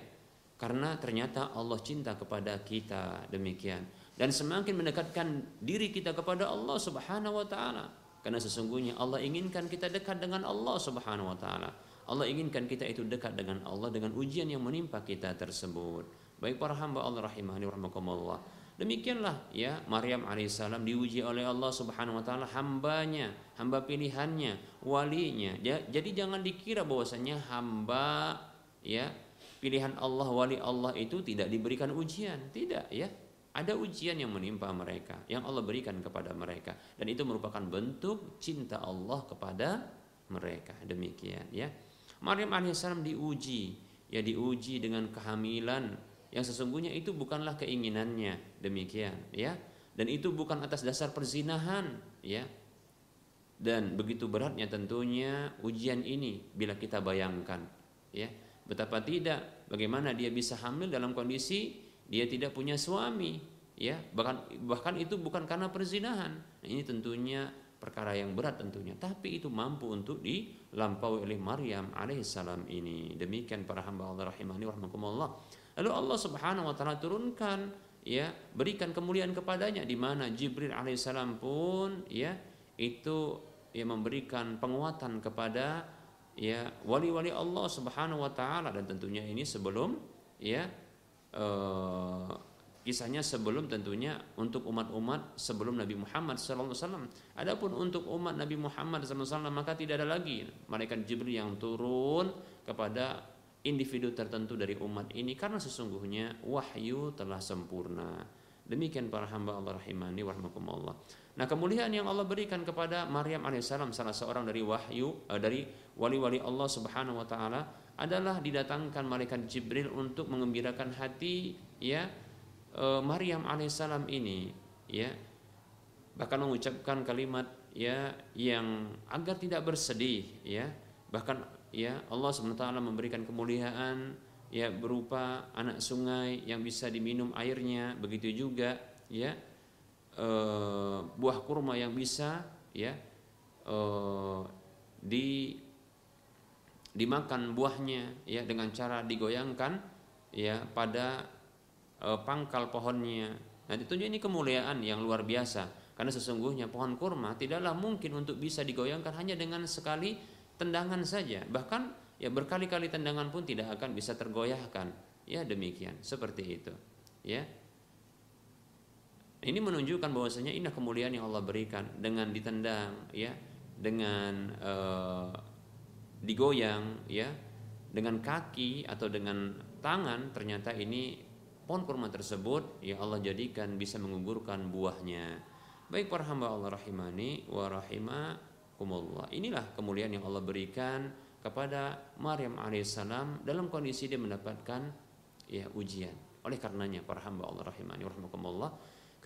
karena ternyata Allah cinta kepada kita demikian. Dan semakin mendekatkan diri kita kepada Allah Subhanahu wa taala. Karena sesungguhnya Allah inginkan kita dekat dengan Allah Subhanahu wa taala. Allah inginkan kita itu dekat dengan Allah dengan ujian yang menimpa kita tersebut. Baik para hamba Allah rahimahani rahimakumullah. Demikianlah ya Maryam alaihissalam diuji oleh Allah Subhanahu wa taala hambanya, hamba pilihannya, walinya. Jadi jangan dikira bahwasanya hamba ya pilihan Allah wali Allah itu tidak diberikan ujian, tidak ya. Ada ujian yang menimpa mereka, yang Allah berikan kepada mereka. Dan itu merupakan bentuk cinta Allah kepada mereka. Demikian ya. Maryam alaihissalam diuji, ya diuji dengan kehamilan. Yang sesungguhnya itu bukanlah keinginannya. Demikian ya. Dan itu bukan atas dasar perzinahan ya. Dan begitu beratnya tentunya ujian ini bila kita bayangkan ya betapa tidak bagaimana dia bisa hamil dalam kondisi dia tidak punya suami ya. Bahkan bahkan itu bukan karena perzinahan. Nah, ini tentunya perkara yang berat tentunya. Tapi itu mampu untuk dilampaui oleh Maryam alaihissalam ini. Demikian para hamba Allah rahimahni warahmatullah Lalu Allah Subhanahu wa taala turunkan ya, berikan kemuliaan kepadanya. Di mana Jibril alaihissalam pun ya itu ya memberikan penguatan kepada ya wali-wali Allah Subhanahu wa taala dan tentunya ini sebelum ya eh, kisahnya sebelum tentunya untuk umat-umat sebelum Nabi Muhammad SAW. Adapun untuk umat Nabi Muhammad SAW maka tidak ada lagi malaikat Jibril yang turun kepada individu tertentu dari umat ini karena sesungguhnya wahyu telah sempurna. Demikian para hamba Allah rahimani warahmatullah. Nah kemuliaan yang Allah berikan kepada Maryam alaihissalam salah seorang dari wahyu eh, dari wali-wali Allah subhanahu wa taala adalah didatangkan malaikat Jibril untuk mengembirakan hati ya uh, Maryam alaihissalam ini ya. Bahkan mengucapkan kalimat ya yang agar tidak bersedih ya. Bahkan ya Allah swt memberikan kemuliaan ya berupa anak sungai yang bisa diminum airnya begitu juga ya uh, buah kurma yang bisa ya uh, di dimakan buahnya ya dengan cara digoyangkan ya pada e, pangkal pohonnya. Nah, tentunya ini kemuliaan yang luar biasa karena sesungguhnya pohon kurma tidaklah mungkin untuk bisa digoyangkan hanya dengan sekali tendangan saja. Bahkan ya berkali-kali tendangan pun tidak akan bisa tergoyahkan. Ya demikian, seperti itu. Ya. Ini menunjukkan bahwasanya ini kemuliaan yang Allah berikan dengan ditendang ya, dengan e, digoyang ya, dengan kaki atau dengan tangan ternyata ini pohon kurma tersebut ya Allah jadikan bisa menguburkan buahnya. Baik para hamba Allah rahimani wa rahimakumullah. Inilah kemuliaan yang Allah berikan kepada Maryam alaihissalam dalam kondisi dia mendapatkan ya ujian. Oleh karenanya para hamba Allah rahimani wa rahimakumullah,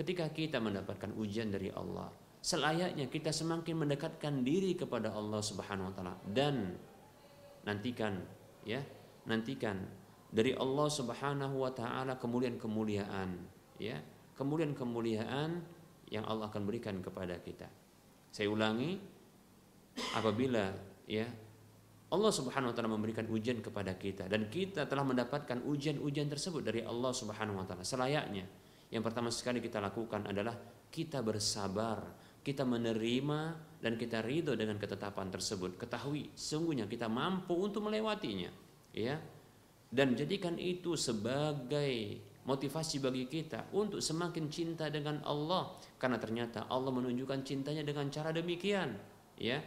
ketika kita mendapatkan ujian dari Allah, selayaknya kita semakin mendekatkan diri kepada Allah Subhanahu wa taala dan nantikan ya, nantikan dari Allah Subhanahu wa taala kemuliaan-kemuliaan ya kemuliaan-kemuliaan yang Allah akan berikan kepada kita. Saya ulangi apabila ya Allah Subhanahu wa taala memberikan ujian kepada kita dan kita telah mendapatkan ujian-ujian tersebut dari Allah Subhanahu wa taala selayaknya yang pertama sekali kita lakukan adalah kita bersabar kita menerima dan kita ridho dengan ketetapan tersebut. Ketahui sungguhnya kita mampu untuk melewatinya ya. Dan jadikan itu sebagai motivasi bagi kita untuk semakin cinta dengan Allah. Karena ternyata Allah menunjukkan cintanya dengan cara demikian ya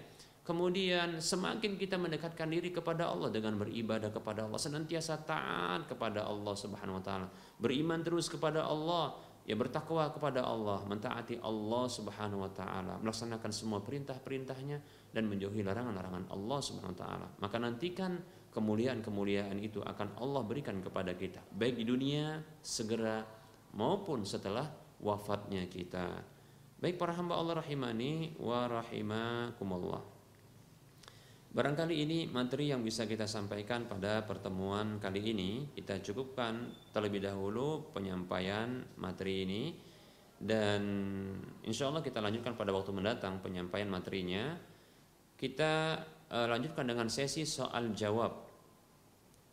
kemudian semakin kita mendekatkan diri kepada Allah dengan beribadah kepada Allah senantiasa taat kepada Allah Subhanahu wa taala beriman terus kepada Allah ya bertakwa kepada Allah mentaati Allah Subhanahu wa taala melaksanakan semua perintah-perintahnya dan menjauhi larangan-larangan Allah Subhanahu wa taala. Maka nantikan kemuliaan-kemuliaan itu akan Allah berikan kepada kita baik di dunia segera maupun setelah wafatnya kita. Baik para hamba Allah rahimani wa rahimakumullah Barangkali ini materi yang bisa kita sampaikan pada pertemuan kali ini. Kita cukupkan terlebih dahulu penyampaian materi ini dan insya Allah kita lanjutkan pada waktu mendatang penyampaian materinya. Kita uh, lanjutkan dengan sesi soal jawab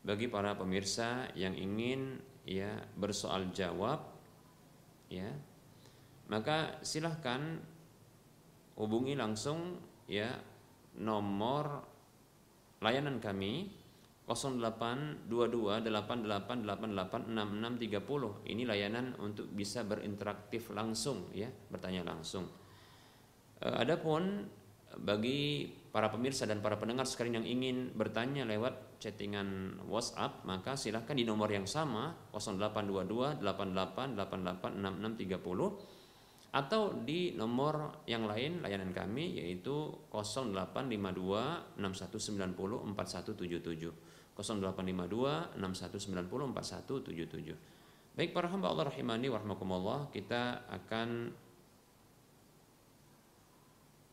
bagi para pemirsa yang ingin ya bersoal jawab ya maka silahkan hubungi langsung ya nomor layanan kami 082288886630 ini layanan untuk bisa berinteraktif langsung ya bertanya langsung. E, adapun bagi para pemirsa dan para pendengar sekalian yang ingin bertanya lewat chattingan WhatsApp maka silahkan di nomor yang sama 0822 88886630 atau di nomor yang lain layanan kami yaitu 0852 6190 4177 0852 6190 4177 Baik para hamba Allah rahimani warahmatullah kita akan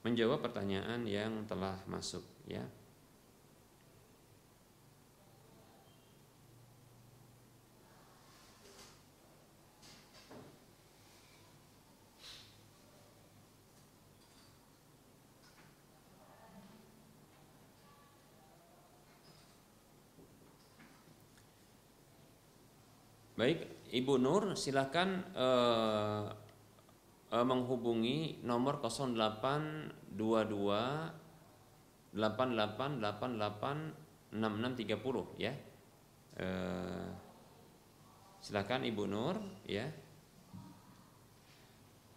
menjawab pertanyaan yang telah masuk ya Baik, Ibu Nur silakan uh, uh, menghubungi nomor 0822 8888 6630 ya. Uh, silakan Ibu Nur ya.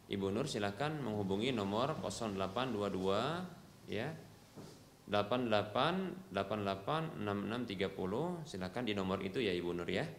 Ibu Nur silakan menghubungi nomor 0822 ya 88 88 6630 silakan di nomor itu ya Ibu Nur ya.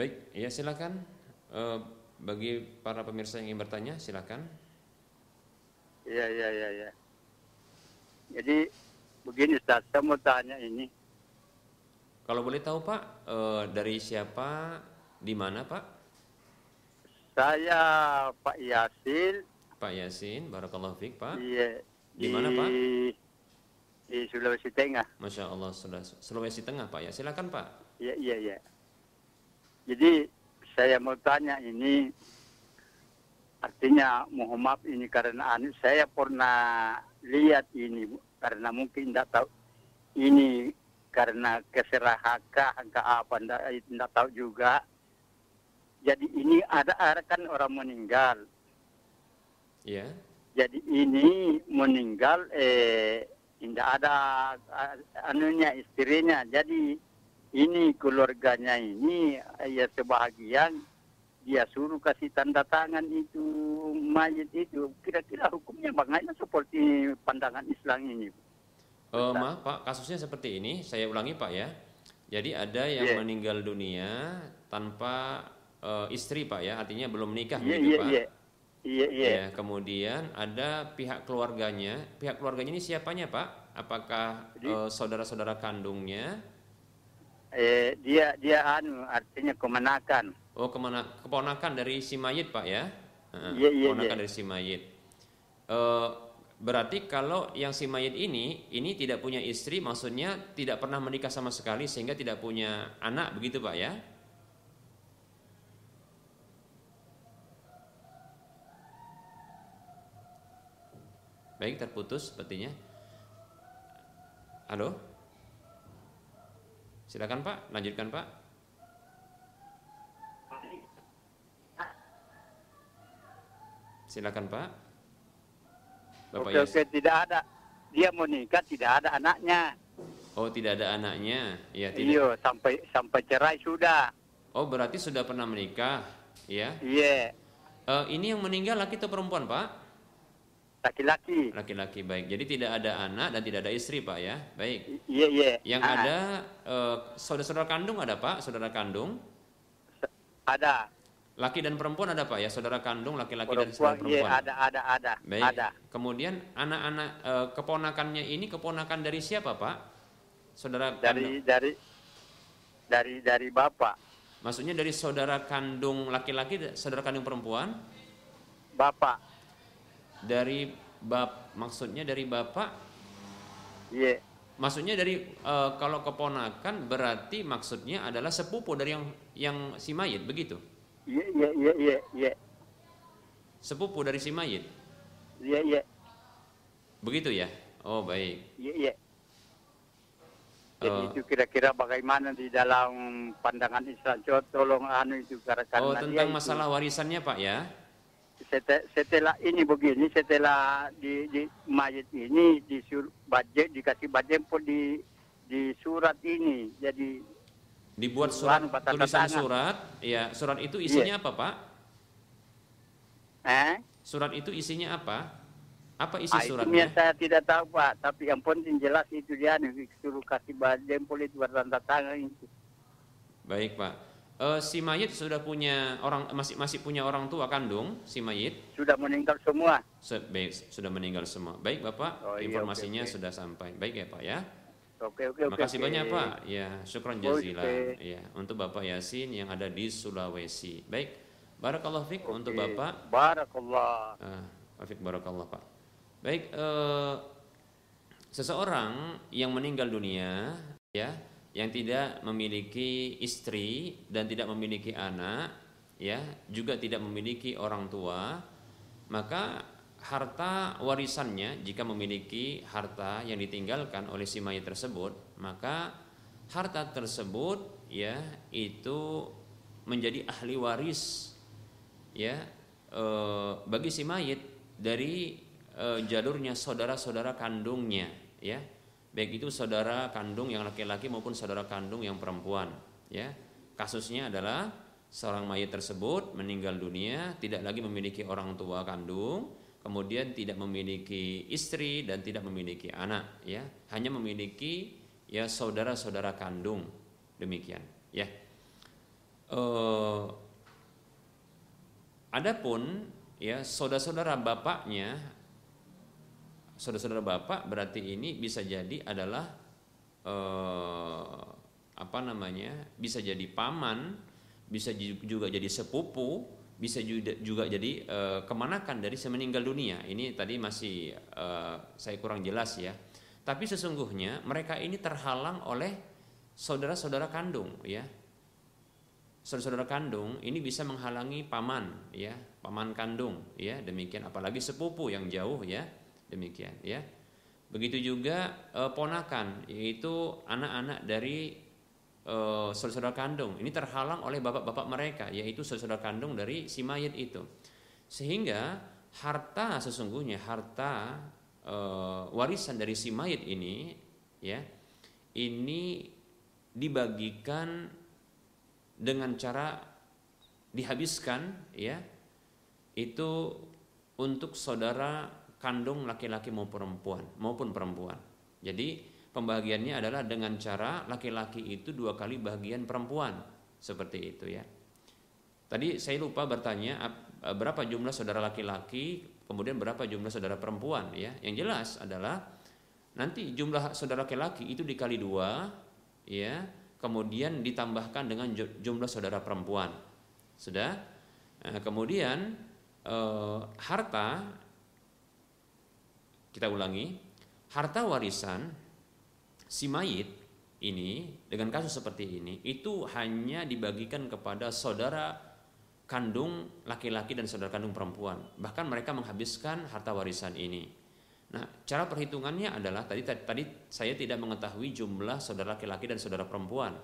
Baik, ya silakan. Uh, bagi para pemirsa yang ingin bertanya, silakan. Iya, iya, iya, ya. Jadi begini Ustaz, saya mau tanya ini. Kalau boleh tahu Pak, uh, dari siapa, di mana Pak? Saya Pak Yasin. Pak Yasin, Barakallahu Fik Pak. Iya. Di mana Pak? Di Sulawesi Tengah. Masya Allah, Sulawesi Tengah Pak ya. Silakan Pak. Iya, iya, iya. Jadi saya mau tanya ini artinya mohon maaf ini karena anu saya pernah lihat ini karena mungkin tidak tahu ini karena keserahakah ke apa tidak tahu juga. Jadi ini ada ada kan orang meninggal. Ya yeah. jadi ini meninggal eh tidak ada anunya istrinya. Jadi ini keluarganya ini ya sebahagian dia suruh kasih tanda tangan itu mayat itu kira-kira hukumnya bagaimana seperti pandangan Islam ini uh, maaf Pak kasusnya seperti ini saya ulangi Pak ya jadi ada yang yeah. meninggal dunia tanpa uh, istri Pak ya artinya belum menikah yeah, begitu yeah, Pak yeah. Iya, iya. Ya, kemudian ada pihak keluarganya. Pihak keluarganya ini siapanya, Pak? Apakah uh, saudara-saudara kandungnya eh, dia dia anu artinya kemenakan. Oh ke mana keponakan dari si mayit pak ya? Iya iya. Keponakan yeah. dari si mayit. Uh, berarti kalau yang si mayit ini ini tidak punya istri, maksudnya tidak pernah menikah sama sekali sehingga tidak punya anak begitu pak ya? Baik terputus sepertinya. Halo? Silakan Pak, lanjutkan Pak. Silakan Pak. Bapak oke, oke, tidak ada. Dia mau nikah, tidak ada anaknya. Oh, tidak ada anaknya. Ya, tidak. Iya, sampai sampai cerai sudah. Oh, berarti sudah pernah menikah, ya? Iya. Uh, ini yang meninggal laki atau perempuan, Pak? Laki-laki. Laki-laki baik. Jadi tidak ada anak dan tidak ada istri pak ya. Baik. Iya iya. Yang ah. ada uh, saudara-saudara kandung ada pak, saudara kandung? Ada. Laki dan perempuan ada pak ya, saudara kandung laki-laki dan saudara perempuan. Iya ada ada ada. Baik. Ada. Kemudian anak-anak uh, keponakannya ini keponakan dari siapa pak? Saudara dari kandung. dari dari dari bapak. Maksudnya dari saudara kandung laki-laki, saudara kandung perempuan? Bapak dari bab maksudnya dari bapak? Iya. Yeah. maksudnya dari uh, kalau keponakan berarti maksudnya adalah sepupu dari yang yang si mayit begitu? Iya iya iya iya iya. Sepupu dari si mayit? Iya yeah, iya. Yeah. begitu ya? Oh baik. Iya iya. Jadi uh, itu kira-kira bagaimana di dalam pandangan Islam coba tolong anu itu karena Oh tentang masalah warisannya Pak ya setelah ini begini setelah di, di mayat ini disur budget dikasih budget pun di di surat ini. Jadi dibuat surat tulisan tangan. surat? Ya surat itu isinya yeah. apa pak? Eh? Surat itu isinya apa? Apa isi ah, suratnya? saya tidak tahu pak. Tapi yang penting jelas itu dia nih suruh kasih budget pun itu tanda tangan itu. Baik pak uh, si mayit sudah punya orang masih masih punya orang tua kandung si mayit? Sudah meninggal semua. Se baik sudah meninggal semua. Baik bapak oh, iya, informasinya okay, okay. sudah sampai. Baik ya pak ya? Oke oke oke makasih okay. banyak pak. Ya syukron jazilan okay. ya untuk bapak Yasin yang ada di Sulawesi. Baik barakallah fik okay. untuk bapak. Barakallah. Uh, Fik barakallah pak. Baik uh, seseorang yang meninggal dunia ya yang tidak memiliki istri dan tidak memiliki anak ya juga tidak memiliki orang tua maka harta warisannya jika memiliki harta yang ditinggalkan oleh si mayat tersebut maka harta tersebut ya itu menjadi ahli waris ya e, bagi si mayit dari e, jalurnya saudara-saudara kandungnya ya baik itu saudara kandung yang laki-laki maupun saudara kandung yang perempuan ya. Kasusnya adalah seorang mayit tersebut meninggal dunia tidak lagi memiliki orang tua kandung kemudian tidak memiliki istri dan tidak memiliki anak ya. Hanya memiliki ya saudara-saudara kandung. Demikian ya. Uh, adapun ya saudara-saudara bapaknya saudara-saudara bapak berarti ini bisa jadi adalah uh, apa namanya bisa jadi paman bisa juga jadi sepupu bisa juga, jadi uh, kemanakan dari semeninggal dunia. Ini tadi masih uh, saya kurang jelas ya. Tapi sesungguhnya mereka ini terhalang oleh saudara-saudara kandung ya. Saudara-saudara kandung ini bisa menghalangi paman ya paman kandung ya demikian. Apalagi sepupu yang jauh ya demikian ya. Begitu juga e, ponakan yaitu anak-anak dari e, saudara-saudara kandung. Ini terhalang oleh bapak-bapak mereka yaitu saudara-saudara kandung dari si mayat itu. Sehingga harta sesungguhnya harta e, warisan dari si mayat ini ya ini dibagikan dengan cara dihabiskan ya itu untuk saudara kandung laki-laki maupun perempuan maupun perempuan. Jadi pembagiannya adalah dengan cara laki-laki itu dua kali bagian perempuan seperti itu ya. Tadi saya lupa bertanya berapa jumlah saudara laki-laki kemudian berapa jumlah saudara perempuan ya. Yang jelas adalah nanti jumlah saudara laki-laki itu dikali dua ya kemudian ditambahkan dengan jumlah saudara perempuan. Sudah? Nah, kemudian eh, harta kita ulangi, harta warisan si mayit ini dengan kasus seperti ini itu hanya dibagikan kepada saudara kandung laki-laki dan saudara kandung perempuan. Bahkan mereka menghabiskan harta warisan ini. Nah, cara perhitungannya adalah tadi tadi saya tidak mengetahui jumlah saudara laki-laki dan saudara perempuan.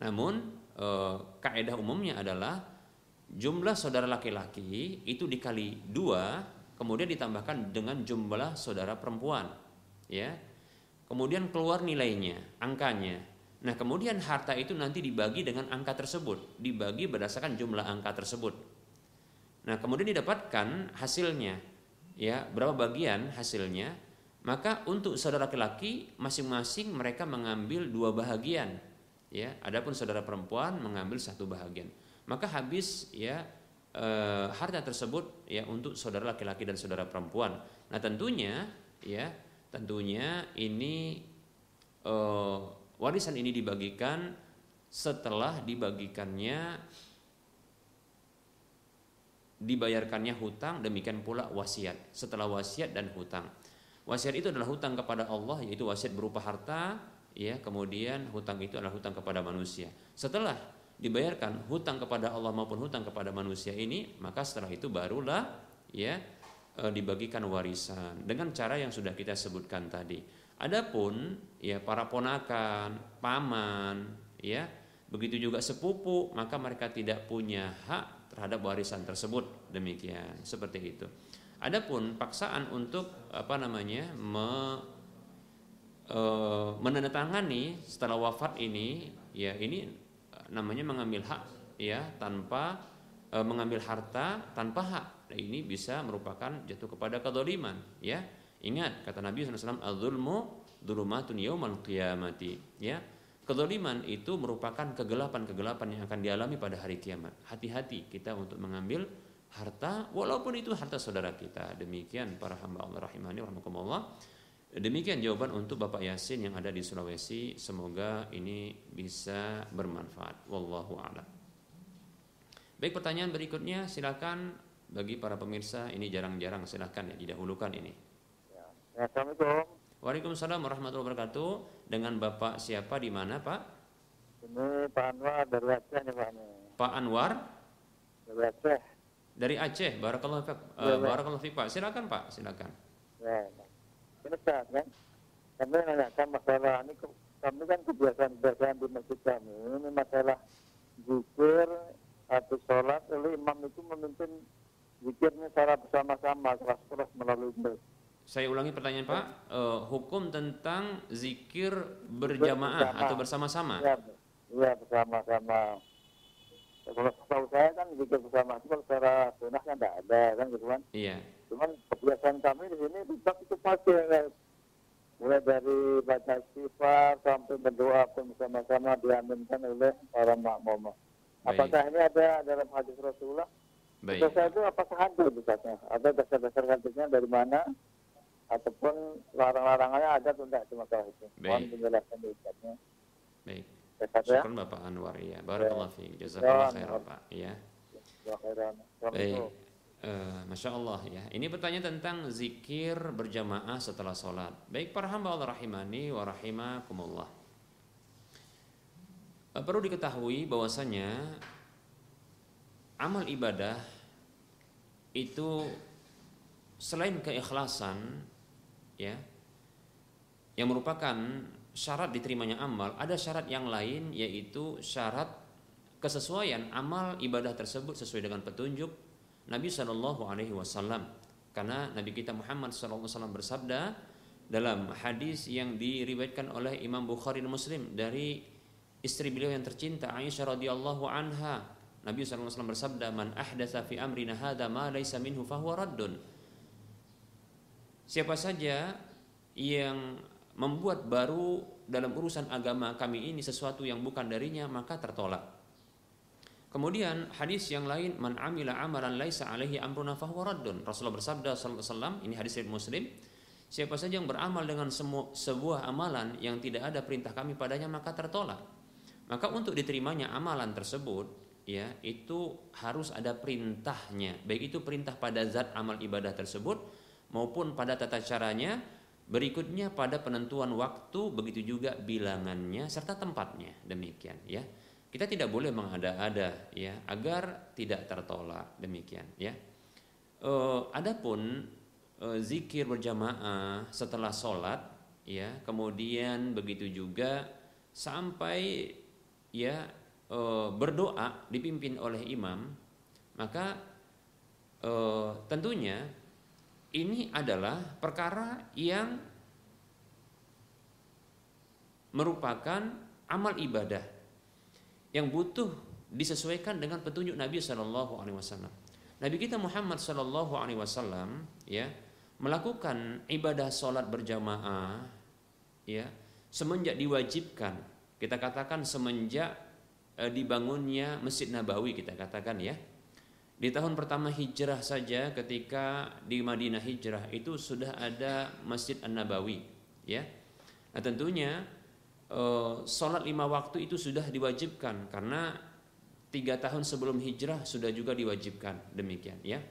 Namun e, kaidah umumnya adalah jumlah saudara laki-laki itu dikali dua, kemudian ditambahkan dengan jumlah saudara perempuan, ya. Kemudian keluar nilainya, angkanya. Nah, kemudian harta itu nanti dibagi dengan angka tersebut, dibagi berdasarkan jumlah angka tersebut. Nah, kemudian didapatkan hasilnya ya berapa bagian hasilnya maka untuk saudara laki-laki masing-masing mereka mengambil dua bahagian ya adapun saudara perempuan mengambil satu bahagian maka habis ya e, harta tersebut ya untuk saudara laki-laki dan saudara perempuan. Nah tentunya ya tentunya ini e, warisan ini dibagikan setelah dibagikannya dibayarkannya hutang demikian pula wasiat. Setelah wasiat dan hutang. Wasiat itu adalah hutang kepada Allah yaitu wasiat berupa harta ya kemudian hutang itu adalah hutang kepada manusia. Setelah dibayarkan hutang kepada Allah maupun hutang kepada manusia ini maka setelah itu barulah ya e, dibagikan warisan. Dengan cara yang sudah kita sebutkan tadi. Adapun ya para ponakan paman ya begitu juga sepupu maka mereka tidak punya hak terhadap warisan tersebut. Demikian seperti itu. Adapun paksaan untuk apa namanya me, e, menandatangani setelah wafat ini ya ini namanya mengambil hak ya tanpa e, mengambil harta tanpa hak. Nah, ini bisa merupakan jatuh kepada kedoliman ya. Ingat kata Nabi SAW al-zulmu dulumatun yaumal qiyamati ya Kedoliman itu merupakan kegelapan-kegelapan yang akan dialami pada hari kiamat. Hati-hati kita untuk mengambil harta walaupun itu harta saudara kita. Demikian para hamba Allah rahimani rahimakumullah. Demikian jawaban untuk Bapak Yasin yang ada di Sulawesi. Semoga ini bisa bermanfaat. Wallahu a'lam. Baik pertanyaan berikutnya silakan bagi para pemirsa ini jarang-jarang silakan ya didahulukan ini. Ya. Assalamualaikum. Waalaikumsalam warahmatullahi wabarakatuh. Dengan Bapak siapa di mana, Pak? Ini Pak Anwar dari Aceh nih Pak. Pak Anwar Dari Aceh. dari Aceh. Barakallahu fiik. Ya, Uh, Pak. barakallahu fiik, Pak. Silakan, Pak. Silakan. Ya. Pak kan. Kami menanyakan masalah ini kami kan kebiasaan-kebiasaan di masjid kami ini masalah zikir atau sholat lalu imam itu memimpin zikirnya secara bersama-sama keras-keras melalui mic. Saya ulangi pertanyaan Pak. Eh, hukum tentang zikir berjamaah Bersama. atau bersama-sama. Iya, iya bersama-sama. Kalau setahu saya kan zikir bersama itu kalau secara sunnah kan tidak ada kan gitu kan. Iya. Cuman kebiasaan kami di sini tetap itu pasti ya. Mulai dari baca istighfar sampai berdoa pun bersama-sama diaminkan oleh para makmum. Apakah ini ada dalam hadis Rasulullah? Baik. Dosa itu apakah hadis misalnya? Ada dasar-dasar hadisnya dari mana? Ataupun larang-larangannya ada atau tidak cuma masalah itu? Mohon penjelasan dari Ustaznya. Baik. Ya, ya. Syukran Bapak Anwar ya. Barakallahu fiik. Jazakallah Ya. khairan, Pak. Ya. Ya. Baik. Eh, Masya Allah ya. Ini pertanyaan tentang zikir berjamaah setelah sholat. Baik para hamba Allah rahimani wa rahimakumullah. Eh, perlu diketahui bahwasanya amal ibadah itu selain keikhlasan ya yang merupakan syarat diterimanya amal, ada syarat yang lain yaitu syarat kesesuaian amal ibadah tersebut sesuai dengan petunjuk Nabi Shallallahu Alaihi Wasallam. Karena Nabi kita Muhammad Shallallahu Alaihi Wasallam bersabda dalam hadis yang diriwayatkan oleh Imam Bukhari dan Muslim dari istri beliau yang tercinta Aisyah radhiyallahu anha. Nabi Wasallam bersabda, "Man ahdatsa fi amrina hadza ma laysa minhu fahuwa raddun." Siapa saja yang membuat baru dalam urusan agama kami ini sesuatu yang bukan darinya maka tertolak. Kemudian hadis yang lain man amila amalan laisa alaihi amruna fahuwa raddun. Rasulullah bersabda sallallahu alaihi wasallam ini hadis riwayat Muslim, siapa saja yang beramal dengan semu- sebuah amalan yang tidak ada perintah kami padanya maka tertolak. Maka untuk diterimanya amalan tersebut ya itu harus ada perintahnya. Baik itu perintah pada zat amal ibadah tersebut maupun pada tata caranya, berikutnya pada penentuan waktu, begitu juga bilangannya serta tempatnya. Demikian ya. Kita tidak boleh mengada-ada ya agar tidak tertolak demikian ya. Eh, adapun eh, zikir berjamaah setelah sholat ya kemudian begitu juga sampai ya eh, berdoa dipimpin oleh imam maka eh, tentunya ini adalah perkara yang merupakan amal ibadah yang butuh disesuaikan dengan petunjuk Nabi Shallallahu Alaihi Wasallam. Nabi kita Muhammad Shallallahu Alaihi Wasallam ya melakukan ibadah sholat berjamaah ya semenjak diwajibkan. Kita katakan semenjak eh, dibangunnya Masjid Nabawi kita katakan ya. Di tahun pertama hijrah saja ketika di Madinah hijrah itu sudah ada Masjid An Nabawi ya. Nah tentunya sholat lima waktu itu sudah diwajibkan. Karena tiga tahun sebelum hijrah sudah juga diwajibkan. Demikian ya.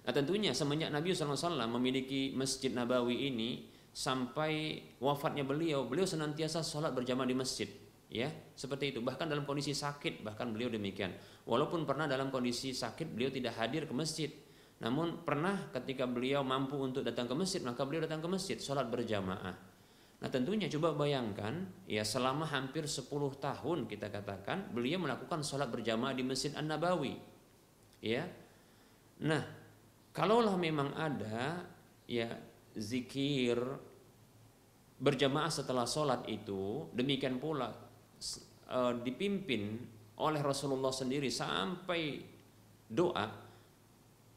Nah tentunya semenjak Nabi SAW memiliki Masjid Nabawi ini sampai wafatnya beliau beliau senantiasa sholat berjamaah di masjid ya. Seperti itu. Bahkan dalam kondisi sakit bahkan beliau demikian. Walaupun pernah dalam kondisi sakit beliau tidak hadir ke masjid. Namun pernah ketika beliau mampu untuk datang ke masjid maka beliau datang ke masjid sholat berjamaah nah tentunya coba bayangkan ya selama hampir 10 tahun kita katakan beliau melakukan sholat berjamaah di masjid An Nabawi ya. Nah kalaulah memang ada ya zikir berjamaah setelah sholat itu demikian pula uh, dipimpin oleh Rasulullah sendiri sampai doa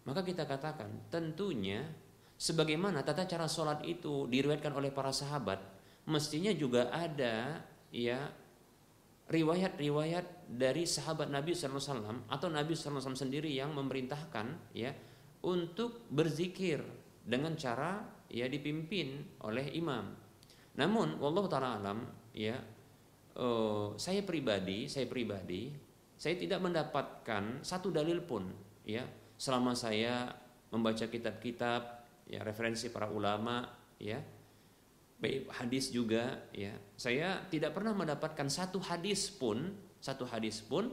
maka kita katakan tentunya sebagaimana tata cara sholat itu diriwayatkan oleh para sahabat mestinya juga ada ya riwayat-riwayat dari sahabat Nabi SAW atau Nabi SAW sendiri yang memerintahkan ya untuk berzikir dengan cara ya dipimpin oleh imam. Namun wallahu taala alam ya eh, saya pribadi, saya pribadi saya tidak mendapatkan satu dalil pun ya selama saya membaca kitab-kitab ya referensi para ulama ya. Hadis juga ya. Saya tidak pernah mendapatkan satu hadis pun satu hadis pun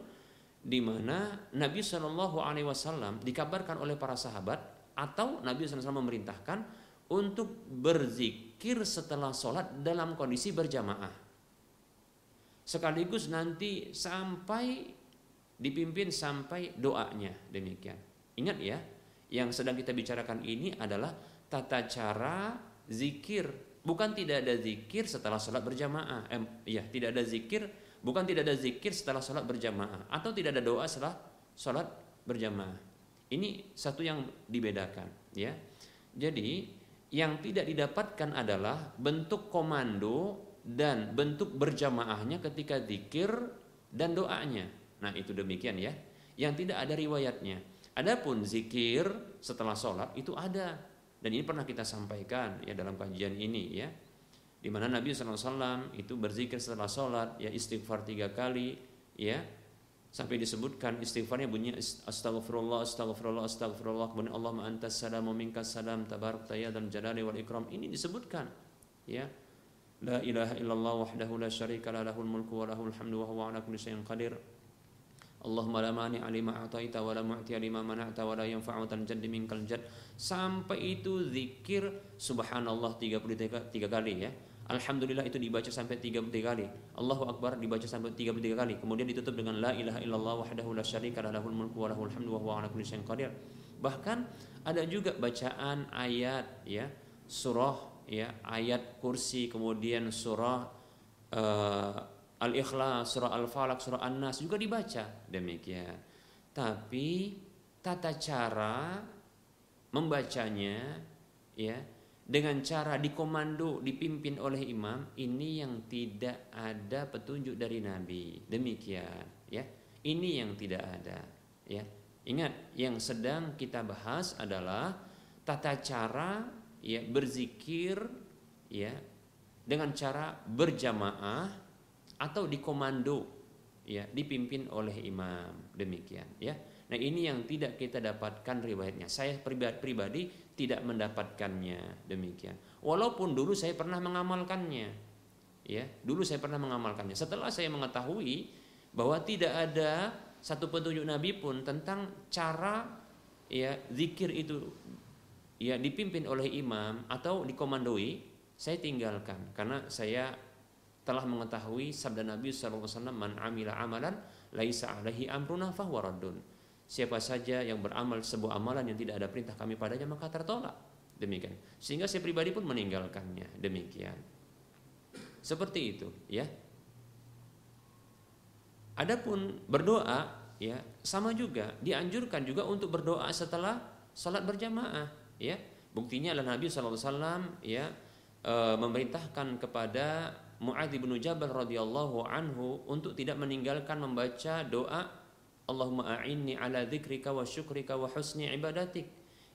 di mana Nabi Shallallahu Alaihi Wasallam dikabarkan oleh para sahabat atau Nabi SAW memerintahkan untuk berzikir setelah sholat dalam kondisi berjamaah. Sekaligus nanti sampai dipimpin sampai doanya. Demikian. Ingat ya yang sedang kita bicarakan ini adalah tata cara zikir. Bukan tidak ada zikir setelah sholat berjamaah. Eh, ya, tidak ada zikir. Bukan tidak ada zikir setelah sholat berjamaah. Atau tidak ada doa setelah sholat berjamaah. Ini satu yang dibedakan. ya. Jadi yang tidak didapatkan adalah bentuk komando dan bentuk berjamaahnya ketika zikir dan doanya. Nah itu demikian ya. Yang tidak ada riwayatnya. Adapun zikir setelah sholat itu ada. Dan ini pernah kita sampaikan ya dalam kajian ini ya. Di mana Nabi SAW itu berzikir setelah sholat ya istighfar tiga kali ya. Sampai disebutkan istighfarnya bunyi astagfirullah astagfirullah astagfirullah kemudian Allah antas salam minkas salam tabarak ya dan jalali wal ikram. Ini disebutkan ya. La ilaha illallah wahdahu la syarika lahul mulku wa lahul hamdu wa huwa ala kulli qadir Allahumma la mani alima a'taita wa la mu'ti lima mana'ta wa la yanfa'u jaddi minkal jad sampai itu zikir subhanallah 33 tiga kali ya Alhamdulillah itu dibaca sampai 33 kali. Allahu Akbar dibaca sampai 33 kali. Kemudian ditutup dengan la ilaha illallah wahdahu la syarika lahul mulku wa lahul hamdu wa huwa ala kulli syai'in qadir. Bahkan ada juga bacaan ayat ya, surah ya, ayat kursi kemudian surah uh, Al-Ikhlas, surah Al-Falaq, surah An-Nas juga dibaca demikian. Tapi tata cara membacanya ya dengan cara dikomando dipimpin oleh imam ini yang tidak ada petunjuk dari nabi. Demikian ya. Ini yang tidak ada ya. Ingat yang sedang kita bahas adalah tata cara ya berzikir ya dengan cara berjamaah atau dikomando ya dipimpin oleh imam. Demikian ya. Nah ini yang tidak kita dapatkan riwayatnya. Saya pribadi, pribadi tidak mendapatkannya. Demikian. Walaupun dulu saya pernah mengamalkannya ya dulu saya pernah mengamalkannya. Setelah saya mengetahui bahwa tidak ada satu petunjuk nabi pun tentang cara ya zikir itu ya dipimpin oleh imam atau dikomandoi saya tinggalkan. Karena saya telah mengetahui sabda Nabi SAW man amila amalan laisa alaihi amruna fahuwa raddun. Siapa saja yang beramal sebuah amalan yang tidak ada perintah kami padanya maka tertolak. Demikian. Sehingga saya pribadi pun meninggalkannya. Demikian. Seperti itu, ya. Adapun berdoa, ya, sama juga dianjurkan juga untuk berdoa setelah salat berjamaah, ya. Buktinya adalah Nabi SAW ya e, memerintahkan kepada Muadz bin Jabal radhiyallahu anhu untuk tidak meninggalkan membaca doa Allahumma a'inni ala dzikrika wa syukrika wa husni ibadatik.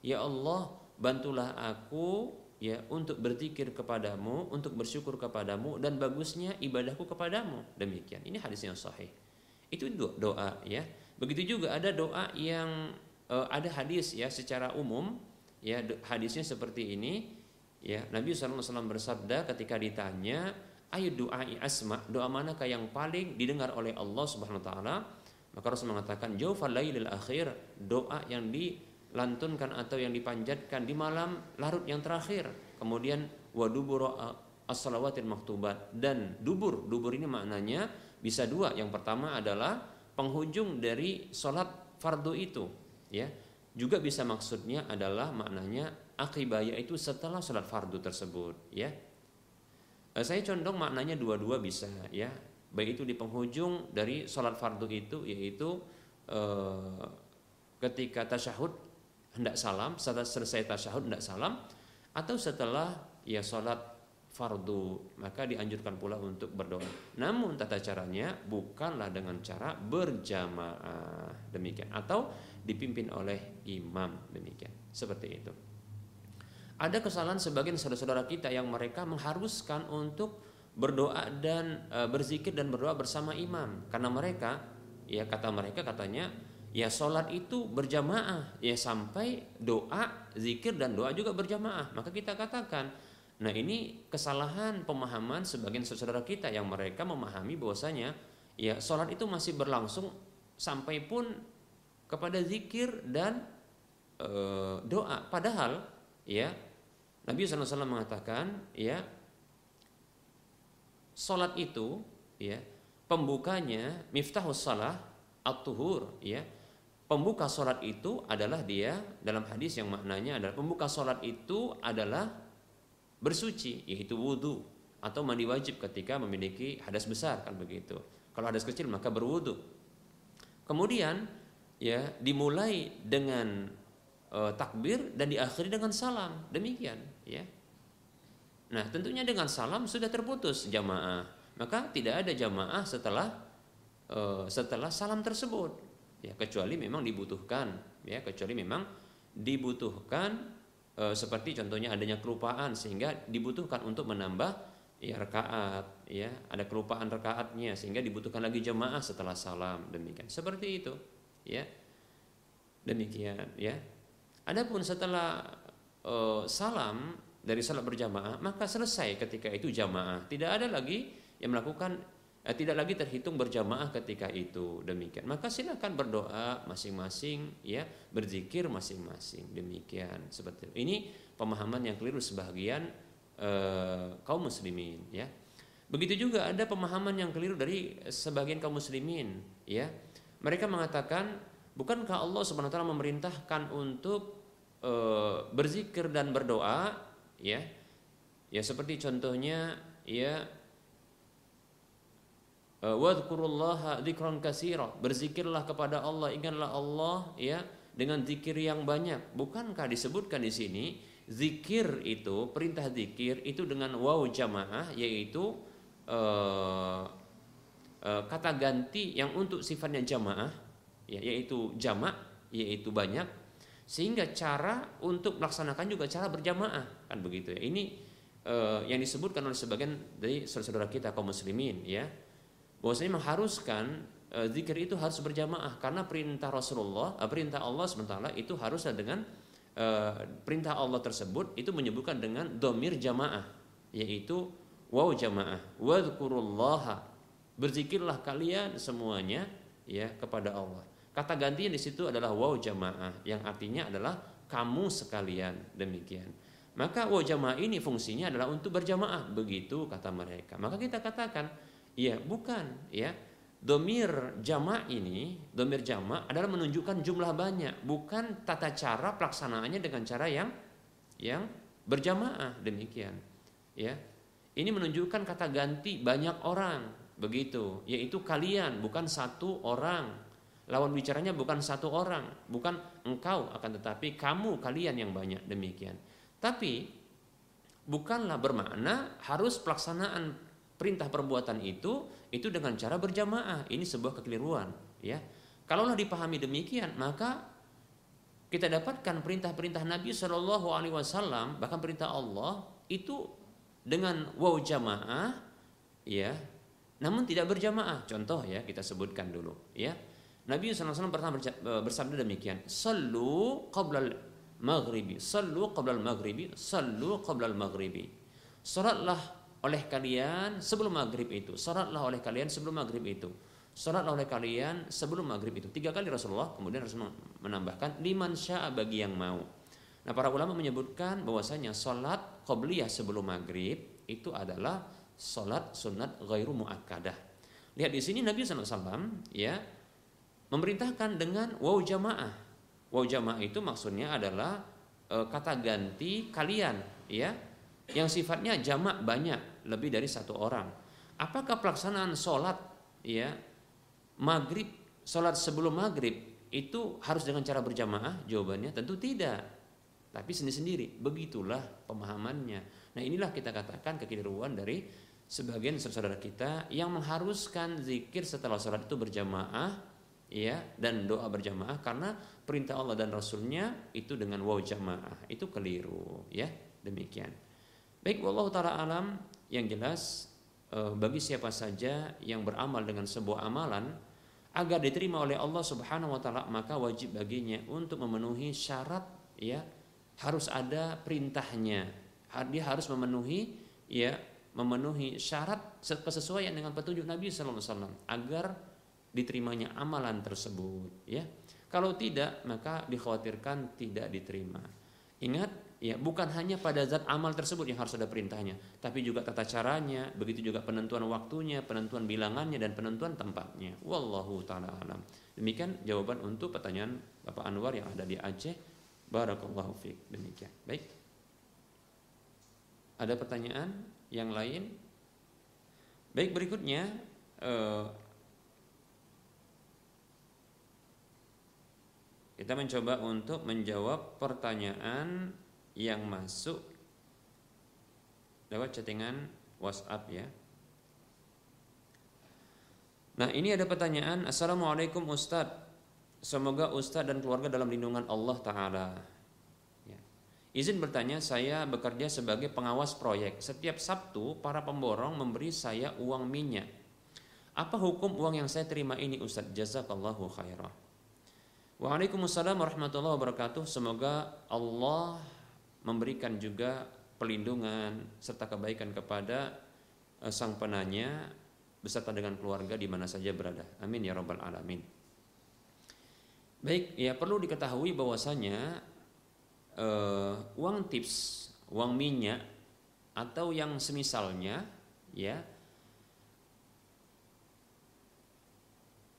Ya Allah, bantulah aku ya untuk berzikir kepadamu, untuk bersyukur kepadamu dan bagusnya ibadahku kepadamu. Demikian. Ini hadis yang sahih. Itu doa ya. Begitu juga ada doa yang uh, ada hadis ya secara umum ya hadisnya seperti ini ya Nabi SAW bersabda ketika ditanya ayo doa asma doa manakah yang paling didengar oleh Allah Subhanahu wa taala? Maka Rasul mengatakan jaufal lailil akhir doa yang dilantunkan atau yang dipanjatkan di malam larut yang terakhir. Kemudian wadubur as-salawatil maktubat. Dan dubur dubur ini maknanya bisa dua. Yang pertama adalah penghujung dari sholat fardu itu ya. Juga bisa maksudnya adalah maknanya akibaya itu setelah sholat fardu tersebut ya saya condong maknanya dua-dua bisa ya. Baik itu di penghujung dari sholat fardu itu yaitu eh, ketika tasyahud hendak salam setelah selesai tasyahud hendak salam atau setelah ya sholat fardu maka dianjurkan pula untuk berdoa. Namun tata caranya bukanlah dengan cara berjamaah demikian atau dipimpin oleh imam demikian. Seperti itu ada kesalahan sebagian saudara-saudara kita yang mereka mengharuskan untuk berdoa dan e, berzikir dan berdoa bersama imam karena mereka ya kata mereka katanya ya sholat itu berjamaah ya sampai doa zikir dan doa juga berjamaah maka kita katakan Nah ini kesalahan pemahaman sebagian saudara kita yang mereka memahami bahwasanya ya sholat itu masih berlangsung sampai pun kepada zikir dan e, doa. Padahal ya Nabi SAW mengatakan ya sholat itu ya pembukanya miftahus salah at-tuhur ya pembuka sholat itu adalah dia dalam hadis yang maknanya adalah pembuka sholat itu adalah bersuci yaitu wudhu atau mandi wajib ketika memiliki hadas besar kan begitu. Kalau hadas kecil maka berwudhu. Kemudian ya dimulai dengan e, takbir dan diakhiri dengan salam. Demikian ya. Nah, tentunya dengan salam sudah terputus jamaah. Maka tidak ada jamaah setelah e, setelah salam tersebut. Ya, kecuali memang dibutuhkan ya, kecuali memang dibutuhkan e, seperti contohnya adanya kelupaan sehingga dibutuhkan untuk menambah ya rakaat ya ada kelupaan rakaatnya sehingga dibutuhkan lagi jemaah setelah salam demikian seperti itu ya demikian ya adapun setelah e, salam dari salat berjamaah maka selesai ketika itu jamaah. Tidak ada lagi yang melakukan eh, tidak lagi terhitung berjamaah ketika itu. Demikian. Maka silakan berdoa masing-masing ya berzikir masing-masing. Demikian. Seperti itu. ini pemahaman yang keliru sebagian eh, kaum muslimin ya. Begitu juga ada pemahaman yang keliru dari sebagian kaum muslimin ya. Mereka mengatakan bukankah Allah subhanahu memerintahkan untuk eh, berzikir dan berdoa ya. Ya seperti contohnya ya Eh, wadhkurullaha dzikran katsira. Berzikirlah kepada Allah ingatlah Allah ya dengan zikir yang banyak. Bukankah disebutkan di sini zikir itu perintah zikir itu dengan waw jamaah yaitu uh, uh, kata ganti yang untuk sifatnya jamaah ya, yaitu jamak yaitu banyak sehingga cara untuk melaksanakan juga cara berjamaah. Kan begitu ya. Ini uh, yang disebutkan oleh sebagian dari saudara-saudara kita kaum muslimin ya. Bahwasanya mengharuskan e, zikir itu harus berjamaah. Karena perintah Rasulullah, e, perintah Allah sementara itu harusnya dengan e, perintah Allah tersebut itu menyebutkan dengan domir jamaah yaitu waw jamaah. Wadhkurullaha. Berzikirlah kalian semuanya ya kepada Allah. Kata gantinya di situ adalah waw jamaah yang artinya adalah kamu sekalian demikian. Maka waw jamaah ini fungsinya adalah untuk berjamaah begitu kata mereka. Maka kita katakan Iya, bukan, ya. Domir jama ini, domir jama adalah menunjukkan jumlah banyak, bukan tata cara pelaksanaannya dengan cara yang yang berjamaah demikian. Ya. Ini menunjukkan kata ganti banyak orang, begitu, yaitu kalian bukan satu orang. Lawan bicaranya bukan satu orang, bukan engkau akan tetapi kamu kalian yang banyak demikian. Tapi bukanlah bermakna harus pelaksanaan perintah perbuatan itu itu dengan cara berjamaah. Ini sebuah kekeliruan, ya. Kalaulah dipahami demikian, maka kita dapatkan perintah-perintah Nabi Shallallahu Alaihi Wasallam, bahkan perintah Allah itu dengan waw jamaah, ya, namun tidak berjamaah. Contoh ya, kita sebutkan dulu, ya. Nabi SAW pernah bersabda demikian, Sallu qablal maghribi, sallu qablal maghribi, sallu qablal maghribi. Salatlah oleh kalian sebelum maghrib itu. Salatlah oleh kalian sebelum maghrib itu. Salatlah oleh kalian sebelum maghrib itu. Tiga kali Rasulullah kemudian Rasulullah menambahkan liman sya'a bagi yang mau. Nah para ulama menyebutkan bahwasanya salat qobliyah sebelum maghrib itu adalah salat sunat ghairu muakkadah. Lihat di sini Nabi SAW ya memerintahkan dengan waw jamaah. Waw jamaah itu maksudnya adalah e, kata ganti kalian ya yang sifatnya jamak banyak lebih dari satu orang. Apakah pelaksanaan sholat ya maghrib sholat sebelum maghrib itu harus dengan cara berjamaah? Jawabannya tentu tidak. Tapi sendiri-sendiri. Begitulah pemahamannya. Nah inilah kita katakan kekeliruan dari sebagian saudara kita yang mengharuskan zikir setelah sholat itu berjamaah ya dan doa berjamaah karena perintah Allah dan Rasulnya itu dengan waw jamaah. Itu keliru ya. Demikian. Baik wallahu taala alam. Yang jelas eh, bagi siapa saja yang beramal dengan sebuah amalan agar diterima oleh Allah Subhanahu wa taala maka wajib baginya untuk memenuhi syarat ya. Harus ada perintahnya. Dia harus memenuhi ya memenuhi syarat kesesuaian dengan petunjuk Nabi Sallallahu Alaihi Wasallam agar diterimanya amalan tersebut ya. Kalau tidak maka dikhawatirkan tidak diterima. Ingat ya bukan hanya pada zat amal tersebut yang harus ada perintahnya tapi juga tata caranya begitu juga penentuan waktunya penentuan bilangannya dan penentuan tempatnya. Wallahu taala alam. Demikian jawaban untuk pertanyaan Bapak Anwar yang ada di Aceh. Barakallahu fiik. Demikian. Baik. Ada pertanyaan yang lain? Baik berikutnya eh, Kita mencoba untuk menjawab pertanyaan yang masuk lewat chattingan WhatsApp ya. Nah ini ada pertanyaan Assalamualaikum Ustadz. Semoga Ustadz dan keluarga dalam lindungan Allah Ta'ala. Ya. Izin bertanya saya bekerja sebagai pengawas proyek. Setiap Sabtu para pemborong memberi saya uang minyak. Apa hukum uang yang saya terima ini Ustadz? Jazakallahu khairah Waalaikumsalam warahmatullahi wabarakatuh. Semoga Allah memberikan juga pelindungan serta kebaikan kepada eh, sang penanya beserta dengan keluarga di mana saja berada. Amin ya rabbal alamin. Baik, ya perlu diketahui bahwasanya uh, uang tips, uang minyak atau yang semisalnya ya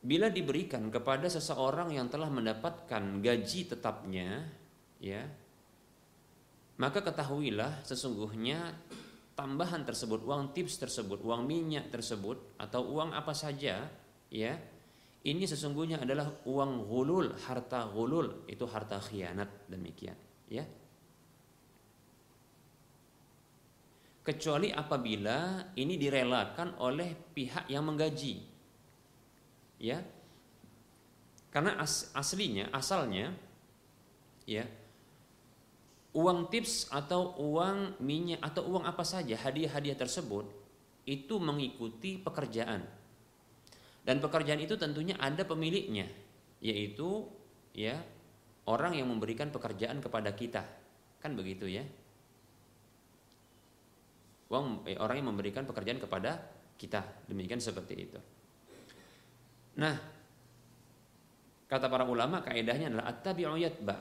bila diberikan kepada seseorang yang telah mendapatkan gaji tetapnya ya maka ketahuilah sesungguhnya tambahan tersebut uang tips tersebut uang minyak tersebut atau uang apa saja ya ini sesungguhnya adalah uang gulul harta gulul itu harta khianat demikian ya. Kecuali apabila ini direlakan oleh pihak yang menggaji ya. Karena as, aslinya asalnya ya uang tips atau uang minyak atau uang apa saja hadiah-hadiah tersebut itu mengikuti pekerjaan. Dan pekerjaan itu tentunya ada pemiliknya yaitu ya orang yang memberikan pekerjaan kepada kita. Kan begitu ya? Uang eh, orang yang memberikan pekerjaan kepada kita. Demikian seperti itu Nah, kata para ulama kaidahnya adalah at-tabi'u yatba.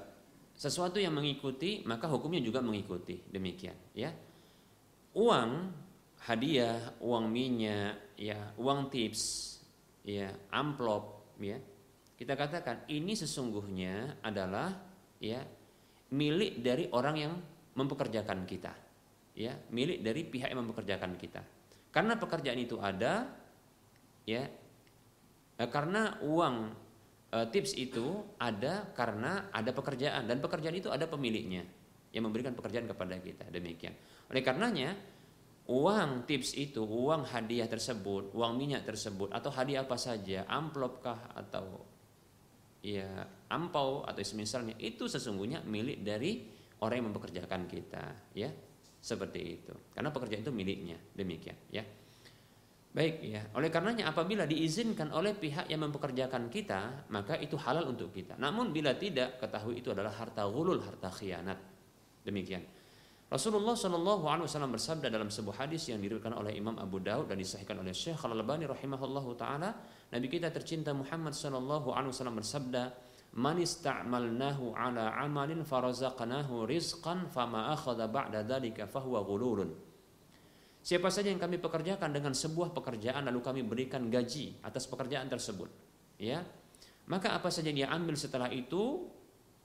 Sesuatu yang mengikuti maka hukumnya juga mengikuti. Demikian, ya. Uang hadiah, uang minyak, ya, uang tips, ya, amplop, ya. Kita katakan ini sesungguhnya adalah ya milik dari orang yang mempekerjakan kita. Ya, milik dari pihak yang mempekerjakan kita. Karena pekerjaan itu ada ya Eh, karena uang eh, tips itu ada karena ada pekerjaan dan pekerjaan itu ada pemiliknya yang memberikan pekerjaan kepada kita. Demikian. Oleh karenanya uang tips itu, uang hadiah tersebut, uang minyak tersebut atau hadiah apa saja, amplopkah atau ya ampau atau semisalnya itu sesungguhnya milik dari orang yang mempekerjakan kita ya. Seperti itu. Karena pekerjaan itu miliknya. Demikian ya Baik ya. Oleh karenanya apabila diizinkan oleh pihak yang mempekerjakan kita, maka itu halal untuk kita. Namun bila tidak, ketahui itu adalah harta gulul, harta khianat. Demikian. Rasulullah Shallallahu Alaihi Wasallam bersabda dalam sebuah hadis yang diriwayatkan oleh Imam Abu Daud dan disahihkan oleh Syekh Al Albani rahimahullahu taala, Nabi kita tercinta Muhammad Shallallahu Alaihi Wasallam bersabda, "Man ista'malnahu ala amalin farazaqnahu rizqan fama akhadha ba'da dzalika fahuwa ghululun." Siapa saja yang kami pekerjakan dengan sebuah pekerjaan lalu kami berikan gaji atas pekerjaan tersebut, ya. Maka apa saja yang dia ambil setelah itu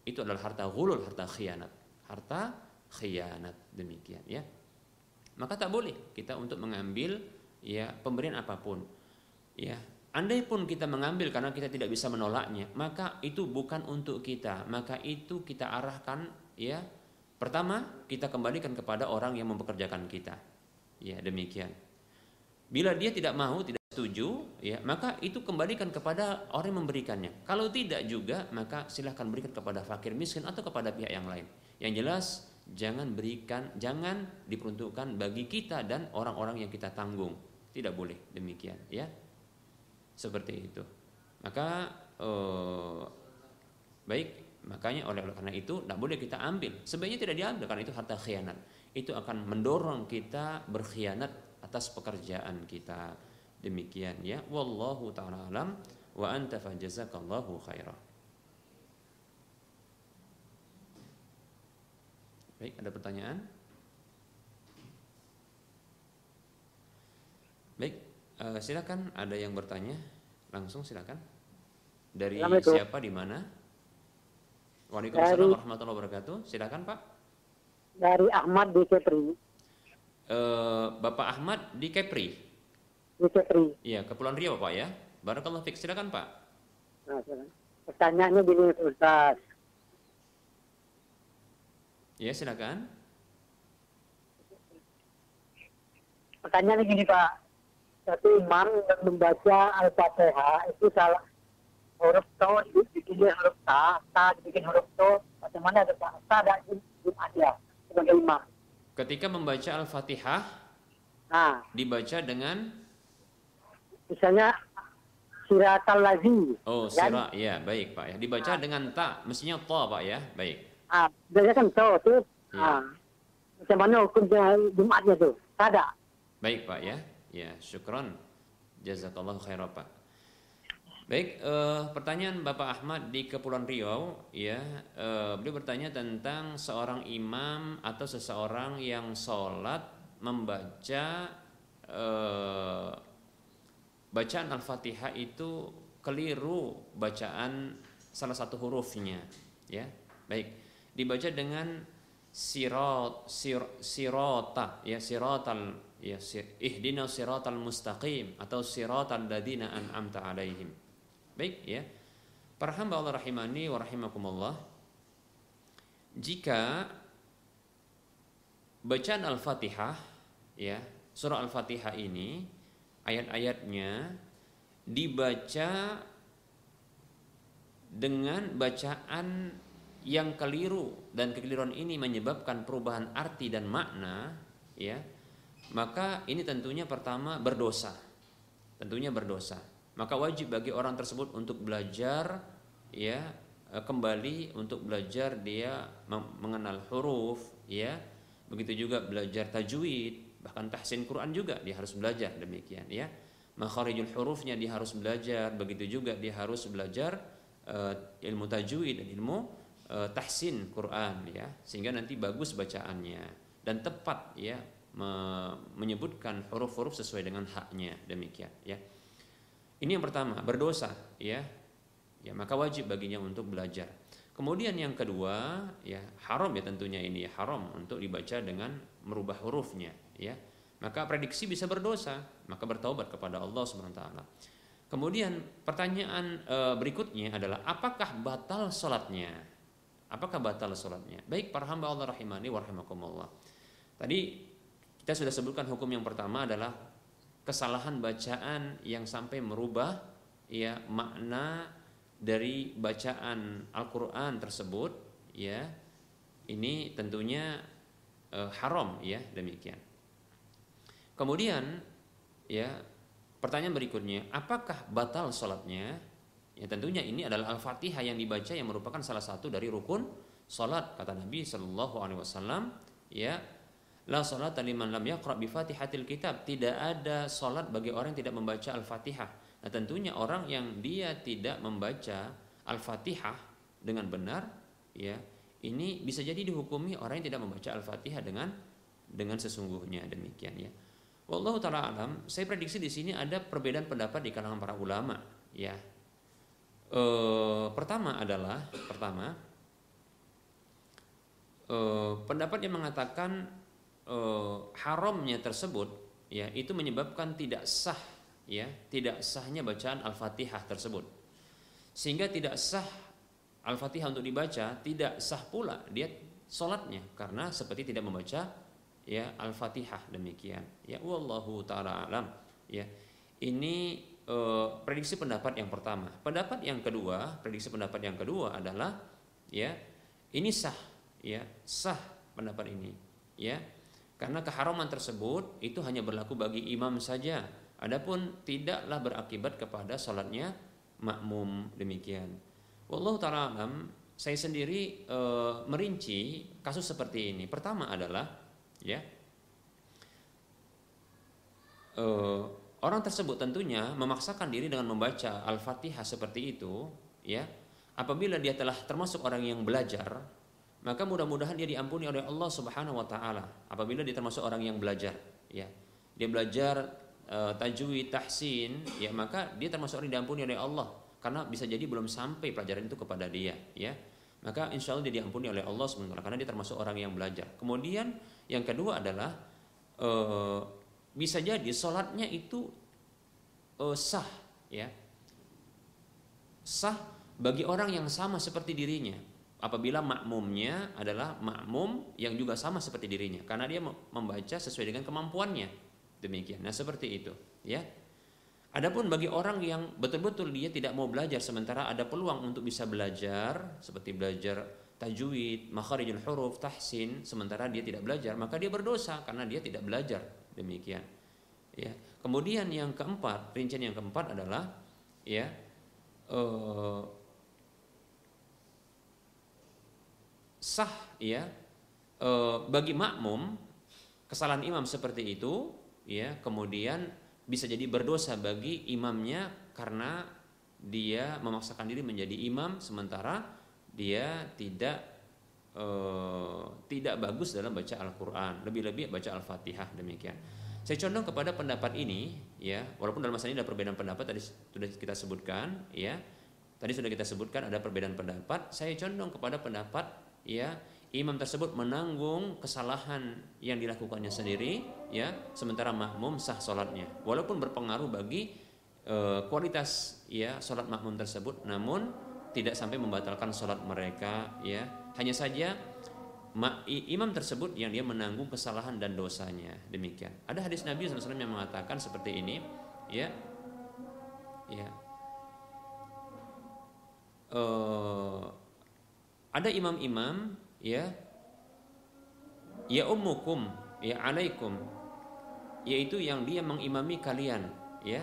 itu adalah harta gulul, harta khianat. Harta khianat demikian, ya. Maka tak boleh kita untuk mengambil ya pemberian apa pun. Ya, andai pun kita mengambil karena kita tidak bisa menolaknya, maka itu bukan untuk kita, maka itu kita arahkan ya Pertama, kita kembalikan kepada orang yang mempekerjakan kita. Ya, demikian. Bila dia tidak mau, tidak setuju, ya, maka itu kembalikan kepada orang yang memberikannya. Kalau tidak juga, maka silahkan berikan kepada fakir miskin atau kepada pihak yang lain. Yang jelas, jangan berikan, jangan diperuntukkan bagi kita dan orang-orang yang kita tanggung. Tidak boleh demikian, ya. Seperti itu. Maka eh, baik, makanya oleh karena itu tidak boleh kita ambil. Sebaiknya tidak diambil karena itu harta khianat. Itu akan mendorong kita berkhianat atas pekerjaan kita. Demikian ya. Wallahu taala alam wa anta fajazakallahu khairah. Baik, ada pertanyaan? Baik, uh, silakan ada yang bertanya langsung silakan. Dari siapa di mana? Waalaikumsalam warahmatullahi wabarakatuh. Silakan Pak. Dari Ahmad di Kepri. Uh, Bapak Ahmad di Kepri. Di Kepri. Iya, Kepulauan Riau Pak ya. Barakallah fik. Silakan Pak. Nah, pertanyaannya gini Ustaz. Ya, silakan. Pertanyaannya gini Pak, satu imam yang membaca Al-Fatihah itu salah huruf to dibikin huruf ta, ta dibikin huruf to, bagaimana ada ta, ta ada ada sebagai imam. Ketika membaca Al-Fatihah, nah, dibaca dengan misalnya siratal lazi. Oh, sira, ya, baik Pak ya. Dibaca nah. dengan ta, mestinya to Pak ya, baik. Ah, biasanya kan to tuh. Ya. Ah, macam mana hukumnya Jumatnya tuh? Ada. Baik Pak ya. Ya, syukron. Jazakallah khairan Pak. Baik, uh, pertanyaan Bapak Ahmad di Kepulauan Riau, ya, uh, beliau bertanya tentang seorang imam atau seseorang yang sholat membaca uh, bacaan Al-Fatihah itu keliru bacaan salah satu hurufnya, ya. Baik, dibaca dengan sirot sir, sirota ya sirotal ya ihdina siratal mustaqim atau siratal ladina an'amta alaihim. Baik ya. Para hamba Allah rahimani wa rahimakumullah. Jika bacaan Al-Fatihah ya, surah Al-Fatihah ini ayat-ayatnya dibaca dengan bacaan yang keliru dan kekeliruan ini menyebabkan perubahan arti dan makna ya maka ini tentunya pertama berdosa. Tentunya berdosa. Maka wajib bagi orang tersebut untuk belajar ya e, kembali untuk belajar dia mengenal huruf ya. Begitu juga belajar tajwid, bahkan tahsin Quran juga dia harus belajar demikian ya. Makharijul hurufnya dia harus belajar, begitu juga dia harus belajar uh, ilmu tajwid dan ilmu uh, tahsin Quran ya, sehingga nanti bagus bacaannya dan tepat ya menyebutkan huruf-huruf sesuai dengan haknya demikian ya ini yang pertama berdosa ya. Ya maka wajib baginya untuk belajar. Kemudian yang kedua ya haram ya tentunya ini ya haram untuk dibaca dengan merubah hurufnya ya. Maka prediksi bisa berdosa maka bertaubat kepada Allah subhanahu taala. Kemudian pertanyaan e, berikutnya adalah apakah batal sholatnya? Apakah batal sholatnya? Baik para hamba Allah rahimani warahmatullah. Tadi kita sudah sebutkan hukum yang pertama adalah kesalahan bacaan yang sampai merubah ya makna dari bacaan Al-Qur'an tersebut ya. Ini tentunya eh, haram ya demikian. Kemudian ya pertanyaan berikutnya, apakah batal sholatnya? Ya tentunya ini adalah Al-Fatihah yang dibaca yang merupakan salah satu dari rukun sholat kata Nabi Shallallahu Alaihi Wasallam ya La salat liman lam yaqra bi Fatihatil Kitab. Tidak ada salat bagi orang yang tidak membaca Al-Fatihah. Nah, tentunya orang yang dia tidak membaca Al-Fatihah dengan benar, ya, ini bisa jadi dihukumi orang yang tidak membaca Al-Fatihah dengan dengan sesungguhnya demikian ya. Wallahu taala alam, saya prediksi di sini ada perbedaan pendapat di kalangan para ulama, ya. E, pertama adalah pertama e, pendapat yang mengatakan uh, haramnya tersebut ya itu menyebabkan tidak sah ya tidak sahnya bacaan al-fatihah tersebut. Sehingga tidak sah al-fatihah untuk dibaca tidak sah pula dia sholatnya karena seperti tidak membaca ya al-fatihah demikian. Ya wallahu taala alam ya. Ini uh, prediksi pendapat yang pertama. Pendapat yang kedua prediksi pendapat yang kedua adalah ya ini sah ya sah pendapat ini ya karena keharaman tersebut itu hanya berlaku bagi imam saja. Adapun tidaklah berakibat kepada salatnya makmum demikian. Wallahu taala alam, saya sendiri e, merinci kasus seperti ini. Pertama adalah Ya. Uh, orang tersebut tentunya memaksakan diri dengan membaca Al-Fatihah seperti itu, ya. Apabila dia telah termasuk orang yang belajar, maka mudah-mudahan dia diampuni oleh Allah Subhanahu wa taala. Apabila dia termasuk orang yang belajar, ya. Dia belajar uh, tajwid, tahsin, ya maka dia termasuk orang yang diampuni oleh Allah karena bisa jadi belum sampai pelajaran itu kepada dia, ya maka insya Allah dia diampuni oleh Allah SWT karena dia termasuk orang yang belajar. Kemudian yang kedua adalah e, bisa jadi sholatnya itu e, sah, ya sah bagi orang yang sama seperti dirinya. Apabila makmumnya adalah makmum yang juga sama seperti dirinya, karena dia membaca sesuai dengan kemampuannya. Demikian. Nah seperti itu, ya. Adapun bagi orang yang betul-betul dia tidak mau belajar sementara ada peluang untuk bisa belajar seperti belajar tajwid, makharijul huruf, tahsin sementara dia tidak belajar, maka dia berdosa karena dia tidak belajar. Demikian. Ya. Kemudian yang keempat, rincian yang keempat adalah ya uh, sah ya uh, bagi makmum kesalahan imam seperti itu ya kemudian bisa jadi berdosa bagi imamnya karena dia memaksakan diri menjadi imam sementara dia tidak uh, tidak bagus dalam baca Al-Qur'an, lebih-lebih baca Al-Fatihah demikian. Saya condong kepada pendapat ini ya, walaupun dalam masalah ini ada perbedaan pendapat tadi sudah kita sebutkan ya. Tadi sudah kita sebutkan ada perbedaan pendapat, saya condong kepada pendapat ya imam tersebut menanggung kesalahan yang dilakukannya sendiri ya sementara makmum sah sholatnya. Walaupun berpengaruh bagi e, kualitas ya sholat makmum tersebut namun tidak sampai membatalkan sholat mereka ya. Hanya saja ma, imam tersebut yang dia menanggung kesalahan dan dosanya. Demikian. Ada hadis Nabi SAW yang mengatakan seperti ini ya. Ya. E, ada imam-imam ya. Ya ummukum ya alaikum. Yaitu yang dia mengimami kalian ya.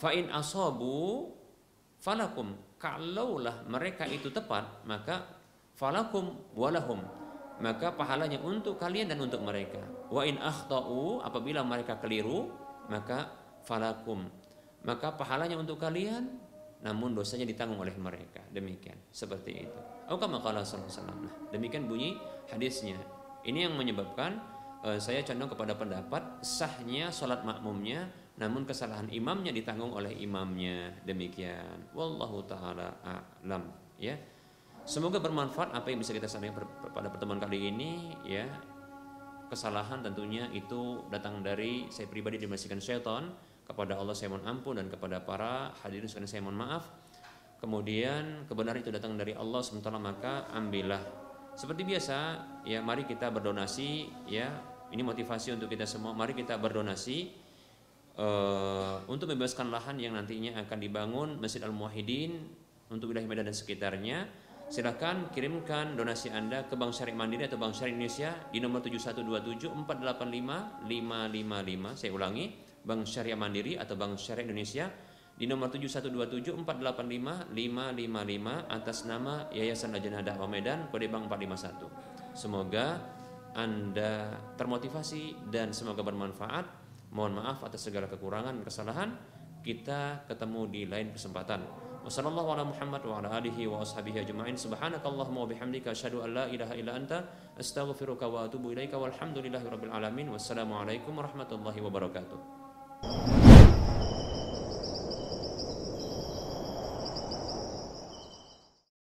Fa in asabu falakum. Kalaulah mereka itu tepat maka falakum walahum. Maka pahalanya untuk kalian dan untuk mereka. Wa in akhtau apabila mereka keliru maka falakum. Maka pahalanya untuk kalian namun dosanya ditanggung oleh mereka. Demikian. Seperti itu. Nah, demikian bunyi hadisnya. Ini yang menyebabkan uh, saya condong kepada pendapat sahnya sholat makmumnya namun kesalahan imamnya ditanggung oleh imamnya. Demikian. Wallahu taala alam. Ya. Semoga bermanfaat apa yang bisa kita sampaikan pada pertemuan kali ini ya. Kesalahan tentunya itu datang dari saya pribadi dimasukkan syaitan kepada Allah saya mohon ampun dan kepada para hadirin sekalian saya mohon maaf. Kemudian kebenaran itu datang dari Allah sementara maka ambillah. Seperti biasa, ya mari kita berdonasi ya. Ini motivasi untuk kita semua. Mari kita berdonasi uh, untuk membebaskan lahan yang nantinya akan dibangun Masjid Al Muwahhidin untuk wilayah Medan dan sekitarnya. Silakan kirimkan donasi Anda ke Bank Syariah Mandiri atau Bank Syariah Indonesia di nomor 7127 485 555. Saya ulangi, Bank Syariah Mandiri atau Bank Syariah Indonesia di nomor 7127485555 atas nama Yayasan Lajnah Dakwah Medan kode bank 451. Semoga Anda termotivasi dan semoga bermanfaat. Mohon maaf atas segala kekurangan dan kesalahan. Kita ketemu di lain kesempatan. Wassalamualaikum warahmatullahi wabarakatuh. you